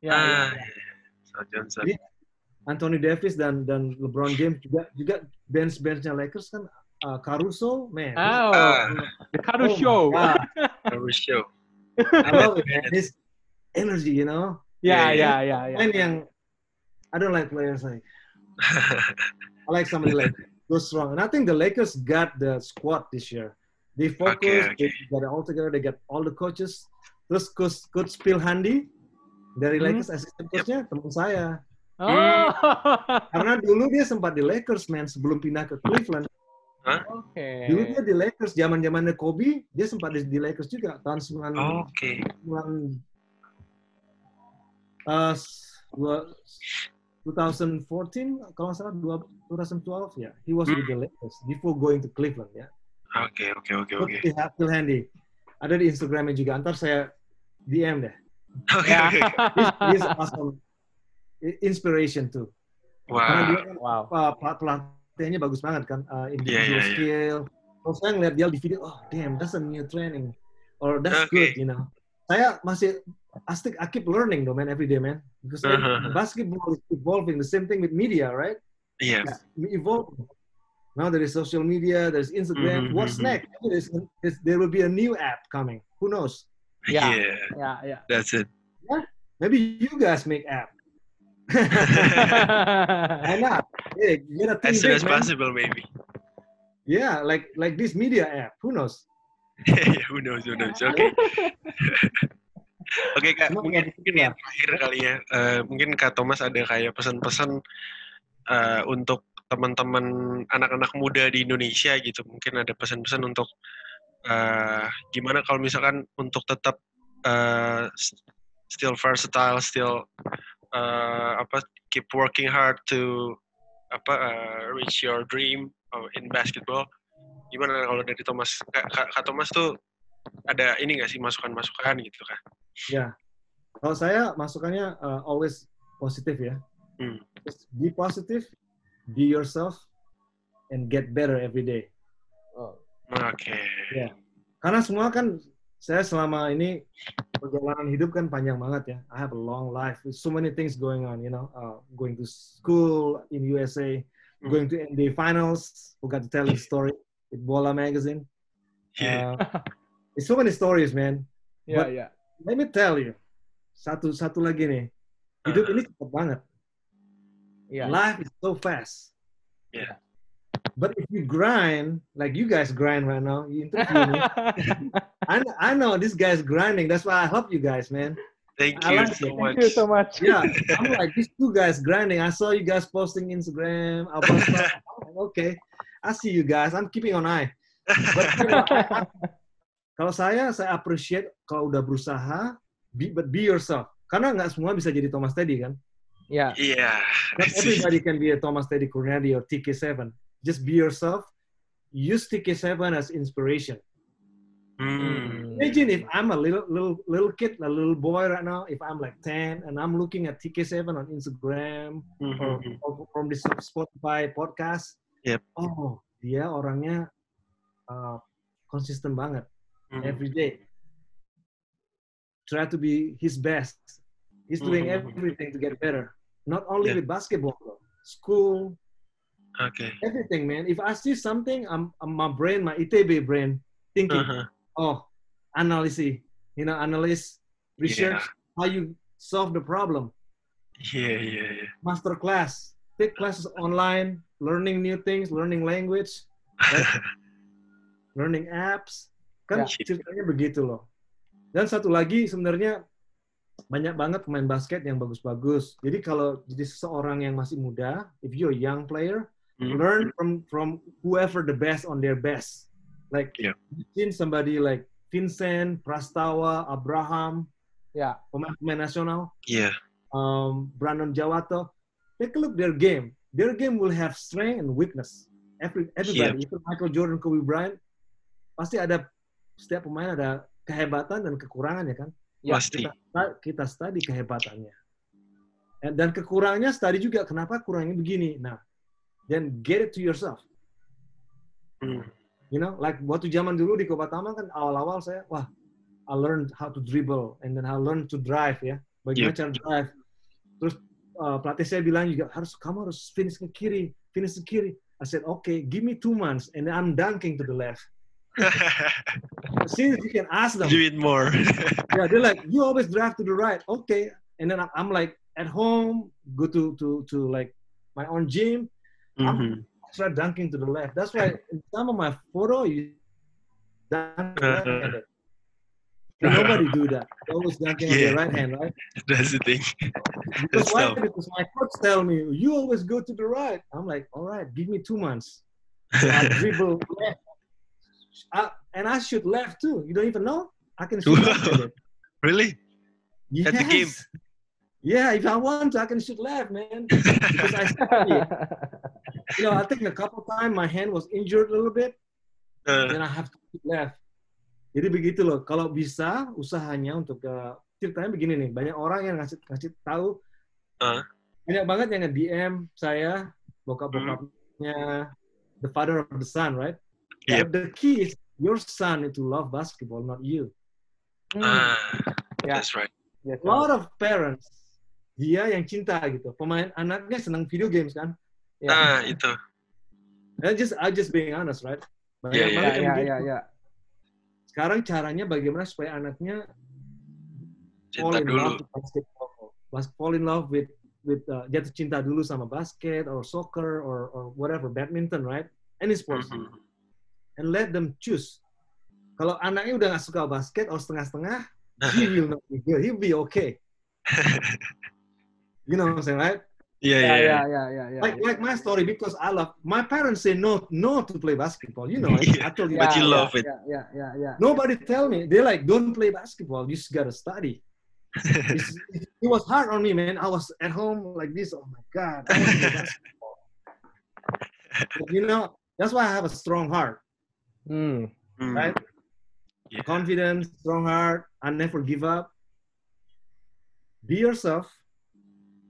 Speaker 2: ya,
Speaker 3: Ah,
Speaker 2: ya.
Speaker 3: Sal Johnson.
Speaker 1: Jadi, Anthony Davis dan dan LeBron James juga juga bench benchnya Lakers kan uh, Caruso, man.
Speaker 2: Oh,
Speaker 3: Ah.
Speaker 2: the Kado
Speaker 1: Oh
Speaker 2: show.
Speaker 1: I love it, man. His energy, you know.
Speaker 2: Ya,
Speaker 3: Yeah,
Speaker 2: ya, ya, ya.
Speaker 1: Main yang I don't like players like [LAUGHS] I like somebody like go strong. And I think the Lakers got the squad this year. They focus,
Speaker 3: Okay, okay.
Speaker 1: they got it all together, they got all the coaches. Terus coach, coach Phil Handy dari
Speaker 2: Hmm.
Speaker 1: Lakers assistant coachnya teman saya.
Speaker 2: Oh,
Speaker 1: Karena dulu dia sempat di Lakers, man, sebelum pindah ke Cleveland.
Speaker 2: oke.
Speaker 1: Dulu dia di Lakers, zaman zamannya Kobe, dia sempat di, di Lakers juga tahun 9
Speaker 3: Oke.
Speaker 1: bulan uh, dua- 2014 kalau nggak salah dua- 2012 ya he was with the Lakers before going to Cleveland ya
Speaker 3: Oke, oke, oke, oke.
Speaker 1: Coach Phil Handy ada di Instagramnya juga antar saya DM deh
Speaker 3: Oke,
Speaker 2: Ya.
Speaker 3: oke.
Speaker 1: he's awesome I- inspiration too karena dia
Speaker 3: Wah.
Speaker 1: kan
Speaker 2: Wow.
Speaker 1: uh, pel- pelatihannya bagus banget kan uh, individual
Speaker 3: Iya, iya, iya.
Speaker 1: skill kalau saya ngeliat dia di video oh damn that's a new training or that's
Speaker 3: Oke.
Speaker 1: good you know saya masih I I keep learning though man every day man because like,
Speaker 3: Uh-huh.
Speaker 1: basketball is evolving the same thing with media right
Speaker 3: Iya.
Speaker 1: we evolve now there is social media there's Instagram
Speaker 3: Mhm,
Speaker 1: what's
Speaker 3: mhm.
Speaker 1: next There's- there's- there will be a new app coming who knows [LAUGHS]
Speaker 2: Yeah.
Speaker 3: Iya.
Speaker 2: Ya, ya.
Speaker 3: That's it.
Speaker 1: maybe you guys make app [LAUGHS] why not hey get a
Speaker 3: As soon
Speaker 1: big,
Speaker 3: as
Speaker 1: man.
Speaker 3: possible, maybe.
Speaker 1: yeah like like this media app who knows [LAUGHS]
Speaker 3: who knows, who knows. Oke. Oke kak,
Speaker 1: Cuma
Speaker 3: mungkin, mungkin yang terakhir kali ya, Eh, mungkin kak Thomas ada kayak pesan-pesan eh, untuk teman-teman anak-anak muda di Indonesia gitu, mungkin ada pesan-pesan untuk eh, gimana kalau misalkan untuk tetap s- still versatile, still eh, apa keep working hard to apa eh, reach your dream uh, in basketball. Gimana kalau dari Thomas, kak, kak, Thomas tuh ada ini nggak sih masukan-masukan gitu kan?
Speaker 1: Kalau saya masukannya uh, always positif ya.
Speaker 3: Hmm.
Speaker 1: Just be positive, be yourself, and get better every day.
Speaker 2: Oh.
Speaker 3: Oke.
Speaker 1: Karena semua kan saya selama ini perjalanan hidup kan panjang banget ya. I have a long life with so many things going on, you know, uh, going to school in USA,
Speaker 3: Hmm.
Speaker 1: going to NBA Finals. Forgot to tell the story with Bola Magazine. [LAUGHS]
Speaker 3: Yeah.
Speaker 1: Uh, it's so many stories, man.
Speaker 2: Iya,
Speaker 1: But-
Speaker 2: iya.
Speaker 1: Let me tell you, satu satu lagi nih, hidup
Speaker 3: Uh-huh.
Speaker 1: ini cepat banget.
Speaker 2: Iya.
Speaker 1: Life is so fast.
Speaker 3: Yeah.
Speaker 1: But if you grind, like you guys grind right now, you interview me. [LAUGHS] I, kn- I know this guy's grinding. That's why I help you guys, man.
Speaker 3: Thank
Speaker 1: I
Speaker 3: you
Speaker 1: like
Speaker 3: so
Speaker 1: it.
Speaker 3: much.
Speaker 2: Thank you so much.
Speaker 1: Yeah, I'm like these two guys grinding. I saw you guys posting Instagram. About [LAUGHS] okay, I see you guys. I'm keeping an eye. But you know, I- [LAUGHS] kalau saya, saya appreciate kalau udah berusaha, be, but be yourself. Karena nggak semua bisa jadi Thomas Teddy kan.
Speaker 2: Iya.
Speaker 3: Iya.
Speaker 1: Not [LAUGHS] everybody can be a Thomas Teddy Corneli or TK7. Just be yourself. Use TK7 as inspiration.
Speaker 3: Hmm.
Speaker 1: Imagine if I'm a little little little kid, a little boy right now. If I'm like 10 and I'm looking at TK7 on Instagram or,
Speaker 3: Mhm.
Speaker 1: or from this Spotify podcast.
Speaker 3: Yep.
Speaker 1: Oh, dia orangnya uh, konsisten banget
Speaker 3: Mhm.
Speaker 1: every day. Try to be his best. He's doing
Speaker 3: Mhm.
Speaker 1: everything to get better. Not only
Speaker 3: Yeah.
Speaker 1: with basketball, though. school,
Speaker 3: Oke.
Speaker 1: everything, man. If I see something, I'm, I'm my brain, my ITB brain, thinking,
Speaker 3: Aha.
Speaker 1: oh, analysis, you know, analyze, research, how you solve the problem.
Speaker 3: Iya, iya, iya.
Speaker 1: Master class, take classes online, learning new things, learning language, [LAUGHS] learning apps. Kan
Speaker 3: Ya.
Speaker 1: ceritanya begitu loh. Dan satu lagi sebenarnya banyak banget pemain basket yang bagus-bagus. Jadi kalau jadi seseorang yang masih muda, if you're a young player,
Speaker 3: Hmm.
Speaker 1: learn from from whoever the best on their best. Like
Speaker 3: Yeah.
Speaker 1: you've seen somebody like Vincent, Prastawa, Abraham,
Speaker 2: Ya.
Speaker 1: pemain-pemain nasional,
Speaker 3: Iya.
Speaker 1: um, Brandon Jawato. Take a look their game. Their game will have strength and weakness. Every everybody, even Michael Jordan, Kobe Bryant, pasti ada setiap pemain ada kehebatan dan kekurangan ya kan.
Speaker 2: Ya,
Speaker 3: Pasti.
Speaker 1: Kita kita study kehebatannya. Dan- Dan kekurangannya study juga kenapa kurangnya begini. Nah, then get it to yourself.
Speaker 3: Hmm.
Speaker 1: You know, like waktu zaman dulu di Kobatama kan awal-awal saya, wah, I learned how to dribble and then I learned to drive ya. Bagaimana cara drive. Terus uh, pelatih saya bilang juga harus kamu harus finish ke kiri, finish ke kiri. I said, okay, give me two months and then I'm dunking to the left. [LAUGHS] Since you can ask them,
Speaker 3: Do it more. [LAUGHS]
Speaker 1: yeah, they're like, you always drive to the right. Okay. And then I'm- like at home, go to to to like my own gym,
Speaker 3: Mhm.
Speaker 1: try dunking to the left. That's why in some of my photo you dunk left-handed. [LAUGHS] Nobody do that. They always dunking on
Speaker 3: Yeah.
Speaker 1: their right hand, right?
Speaker 3: That's the thing.
Speaker 1: Because
Speaker 3: That's
Speaker 1: why?
Speaker 3: tough.
Speaker 1: Because my coach tell me you always go to the right. I'm like, all right, give me two months. So I dribble left, I, and I shoot left too. You don't even know I can shoot left-handed. [LAUGHS]
Speaker 3: Really?
Speaker 1: Yes.
Speaker 3: At the game?
Speaker 1: Yeah, if I want to, I can shoot left, man. [LAUGHS] Because I study. you know, I think a couple times my hand was injured a little bit,
Speaker 3: Uh,
Speaker 1: then I have to shoot left. Jadi begitu loh. Kalau bisa usahanya untuk uh, ceritanya begini nih. Banyak orang yang ngasih ngasih tahu.
Speaker 3: Uh.
Speaker 1: Banyak banget yang nge-DM saya, bokap-bokapnya, the father of the son, right?
Speaker 3: Yep.
Speaker 1: The key is your son need to love basketball, not you.
Speaker 2: Hmm.
Speaker 3: ah,
Speaker 2: Ya.
Speaker 3: that's right.
Speaker 2: Yes,
Speaker 1: A lot of parents dia yang cinta gitu. Pemain anaknya senang video games kan.
Speaker 2: Ya.
Speaker 3: Ah, itu.
Speaker 1: And just I just being honest, right? Banyak
Speaker 3: Yeah, yeah.
Speaker 2: Ya, ya,
Speaker 1: begitu.
Speaker 2: ya, ya.
Speaker 1: Sekarang caranya bagaimana supaya anaknya fall
Speaker 3: Cinta
Speaker 1: in
Speaker 3: dulu.
Speaker 1: love with basketball, Bas- fall in love with with uh, jatuh cinta dulu sama basket or soccer or or whatever, badminton, right? Any sports,
Speaker 3: Mhm.
Speaker 1: And let them choose. Kalau anaknya udah nggak suka basket or setengah-setengah, he will not be good. He'll be okay. [LAUGHS] You know what I'm saying, right?
Speaker 3: Yeah,
Speaker 2: yeah,
Speaker 3: yeah,
Speaker 2: yeah,
Speaker 3: iya.
Speaker 2: ya, ya, ya.
Speaker 1: like like my story because I love my parents say no no to play basketball. You know. [LAUGHS]
Speaker 3: Yeah.
Speaker 1: I told you.
Speaker 3: But you love
Speaker 2: ya,
Speaker 3: it.
Speaker 2: Yeah, yeah, yeah, ya.
Speaker 1: Nobody tell me. They're like, don't play basketball. You just gotta study. [LAUGHS] It's, it was hard on me, man. I was at home like this. Oh my god. I play basketball. But, you know, that's why I have a strong heart,
Speaker 2: Hmm.
Speaker 3: Hmm.
Speaker 1: right?
Speaker 3: Yeah.
Speaker 1: Confidence, strong heart. and never give up. Be yourself.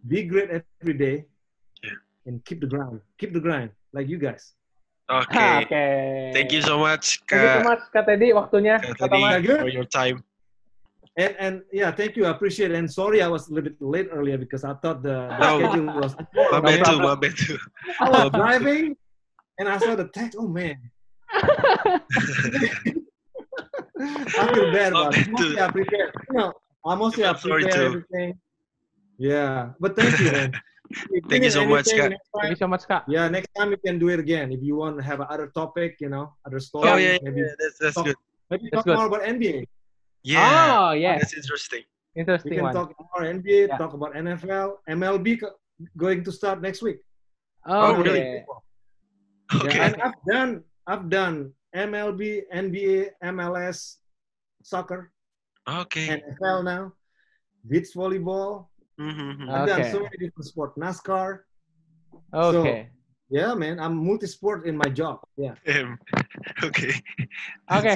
Speaker 1: Be great every day.
Speaker 3: Yeah.
Speaker 1: And keep the ground. Keep the grind, like you guys.
Speaker 3: Oke.
Speaker 2: Oke.
Speaker 3: Thank you so much
Speaker 2: Thank you so much Kak Teddy waktunya.
Speaker 3: Kak
Speaker 2: Kak
Speaker 3: Teddy for your time.
Speaker 1: And and yeah, thank you. I appreciate it. And sorry, I was a little bit late earlier because I thought the, the
Speaker 3: Oh.
Speaker 1: schedule was.
Speaker 3: My bad too, my bad too.
Speaker 1: I was [LAUGHS] driving, and I saw the text. Oh man. I feel bad about it.
Speaker 3: bad
Speaker 1: Mostly
Speaker 3: too.
Speaker 1: I prepared. You know, I mostly I
Speaker 3: felt sorry
Speaker 1: prepare
Speaker 3: too.
Speaker 1: everything. Yeah, but thank you, man. [LAUGHS]
Speaker 3: Thank you
Speaker 1: need
Speaker 3: so much,
Speaker 1: anything
Speaker 3: Kak.
Speaker 2: Thank you so much Kak.
Speaker 1: Yeah, next time we can do it again. If you want to have another topic, you know, other story,
Speaker 3: Oh yeah, yeah,
Speaker 1: maybe
Speaker 3: yeah, that's that's
Speaker 1: talk,
Speaker 3: good.
Speaker 1: maybe
Speaker 2: That's
Speaker 1: talk
Speaker 2: good.
Speaker 1: more about NBA.
Speaker 3: Yeah,
Speaker 2: Oh yes,
Speaker 3: that's interesting.
Speaker 2: Interesting.
Speaker 1: We can
Speaker 2: one.
Speaker 1: talk more NBA,
Speaker 2: Yeah.
Speaker 1: talk about NFL, MLB going to start next week.
Speaker 2: Oh,
Speaker 3: Oh, really?
Speaker 2: okay.
Speaker 3: Okay.
Speaker 1: And I've done I've done MLB, NBA, MLS, soccer,
Speaker 3: Okay.
Speaker 1: NFL now, beach volleyball.
Speaker 3: Mhm.
Speaker 1: I've done
Speaker 2: Okay.
Speaker 1: so many different sports. NASCAR.
Speaker 2: Oke.
Speaker 1: Yeah, man, I'm multi-sport in my job. Yeah.
Speaker 3: Um, [LAUGHS] okay.
Speaker 2: Oke.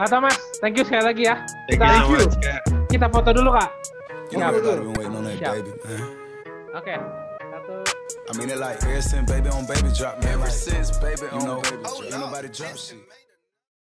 Speaker 2: Kak Thomas, thank you sekali lagi ya.
Speaker 3: Thank you
Speaker 2: Kita-
Speaker 3: so much, Kak.
Speaker 2: Kita foto dulu Kak.
Speaker 4: Baby, man.
Speaker 2: Oke. Satu.
Speaker 4: I mean it like ever since baby on baby drop, man. Ever since baby on baby drop, ain't nobody drop shit.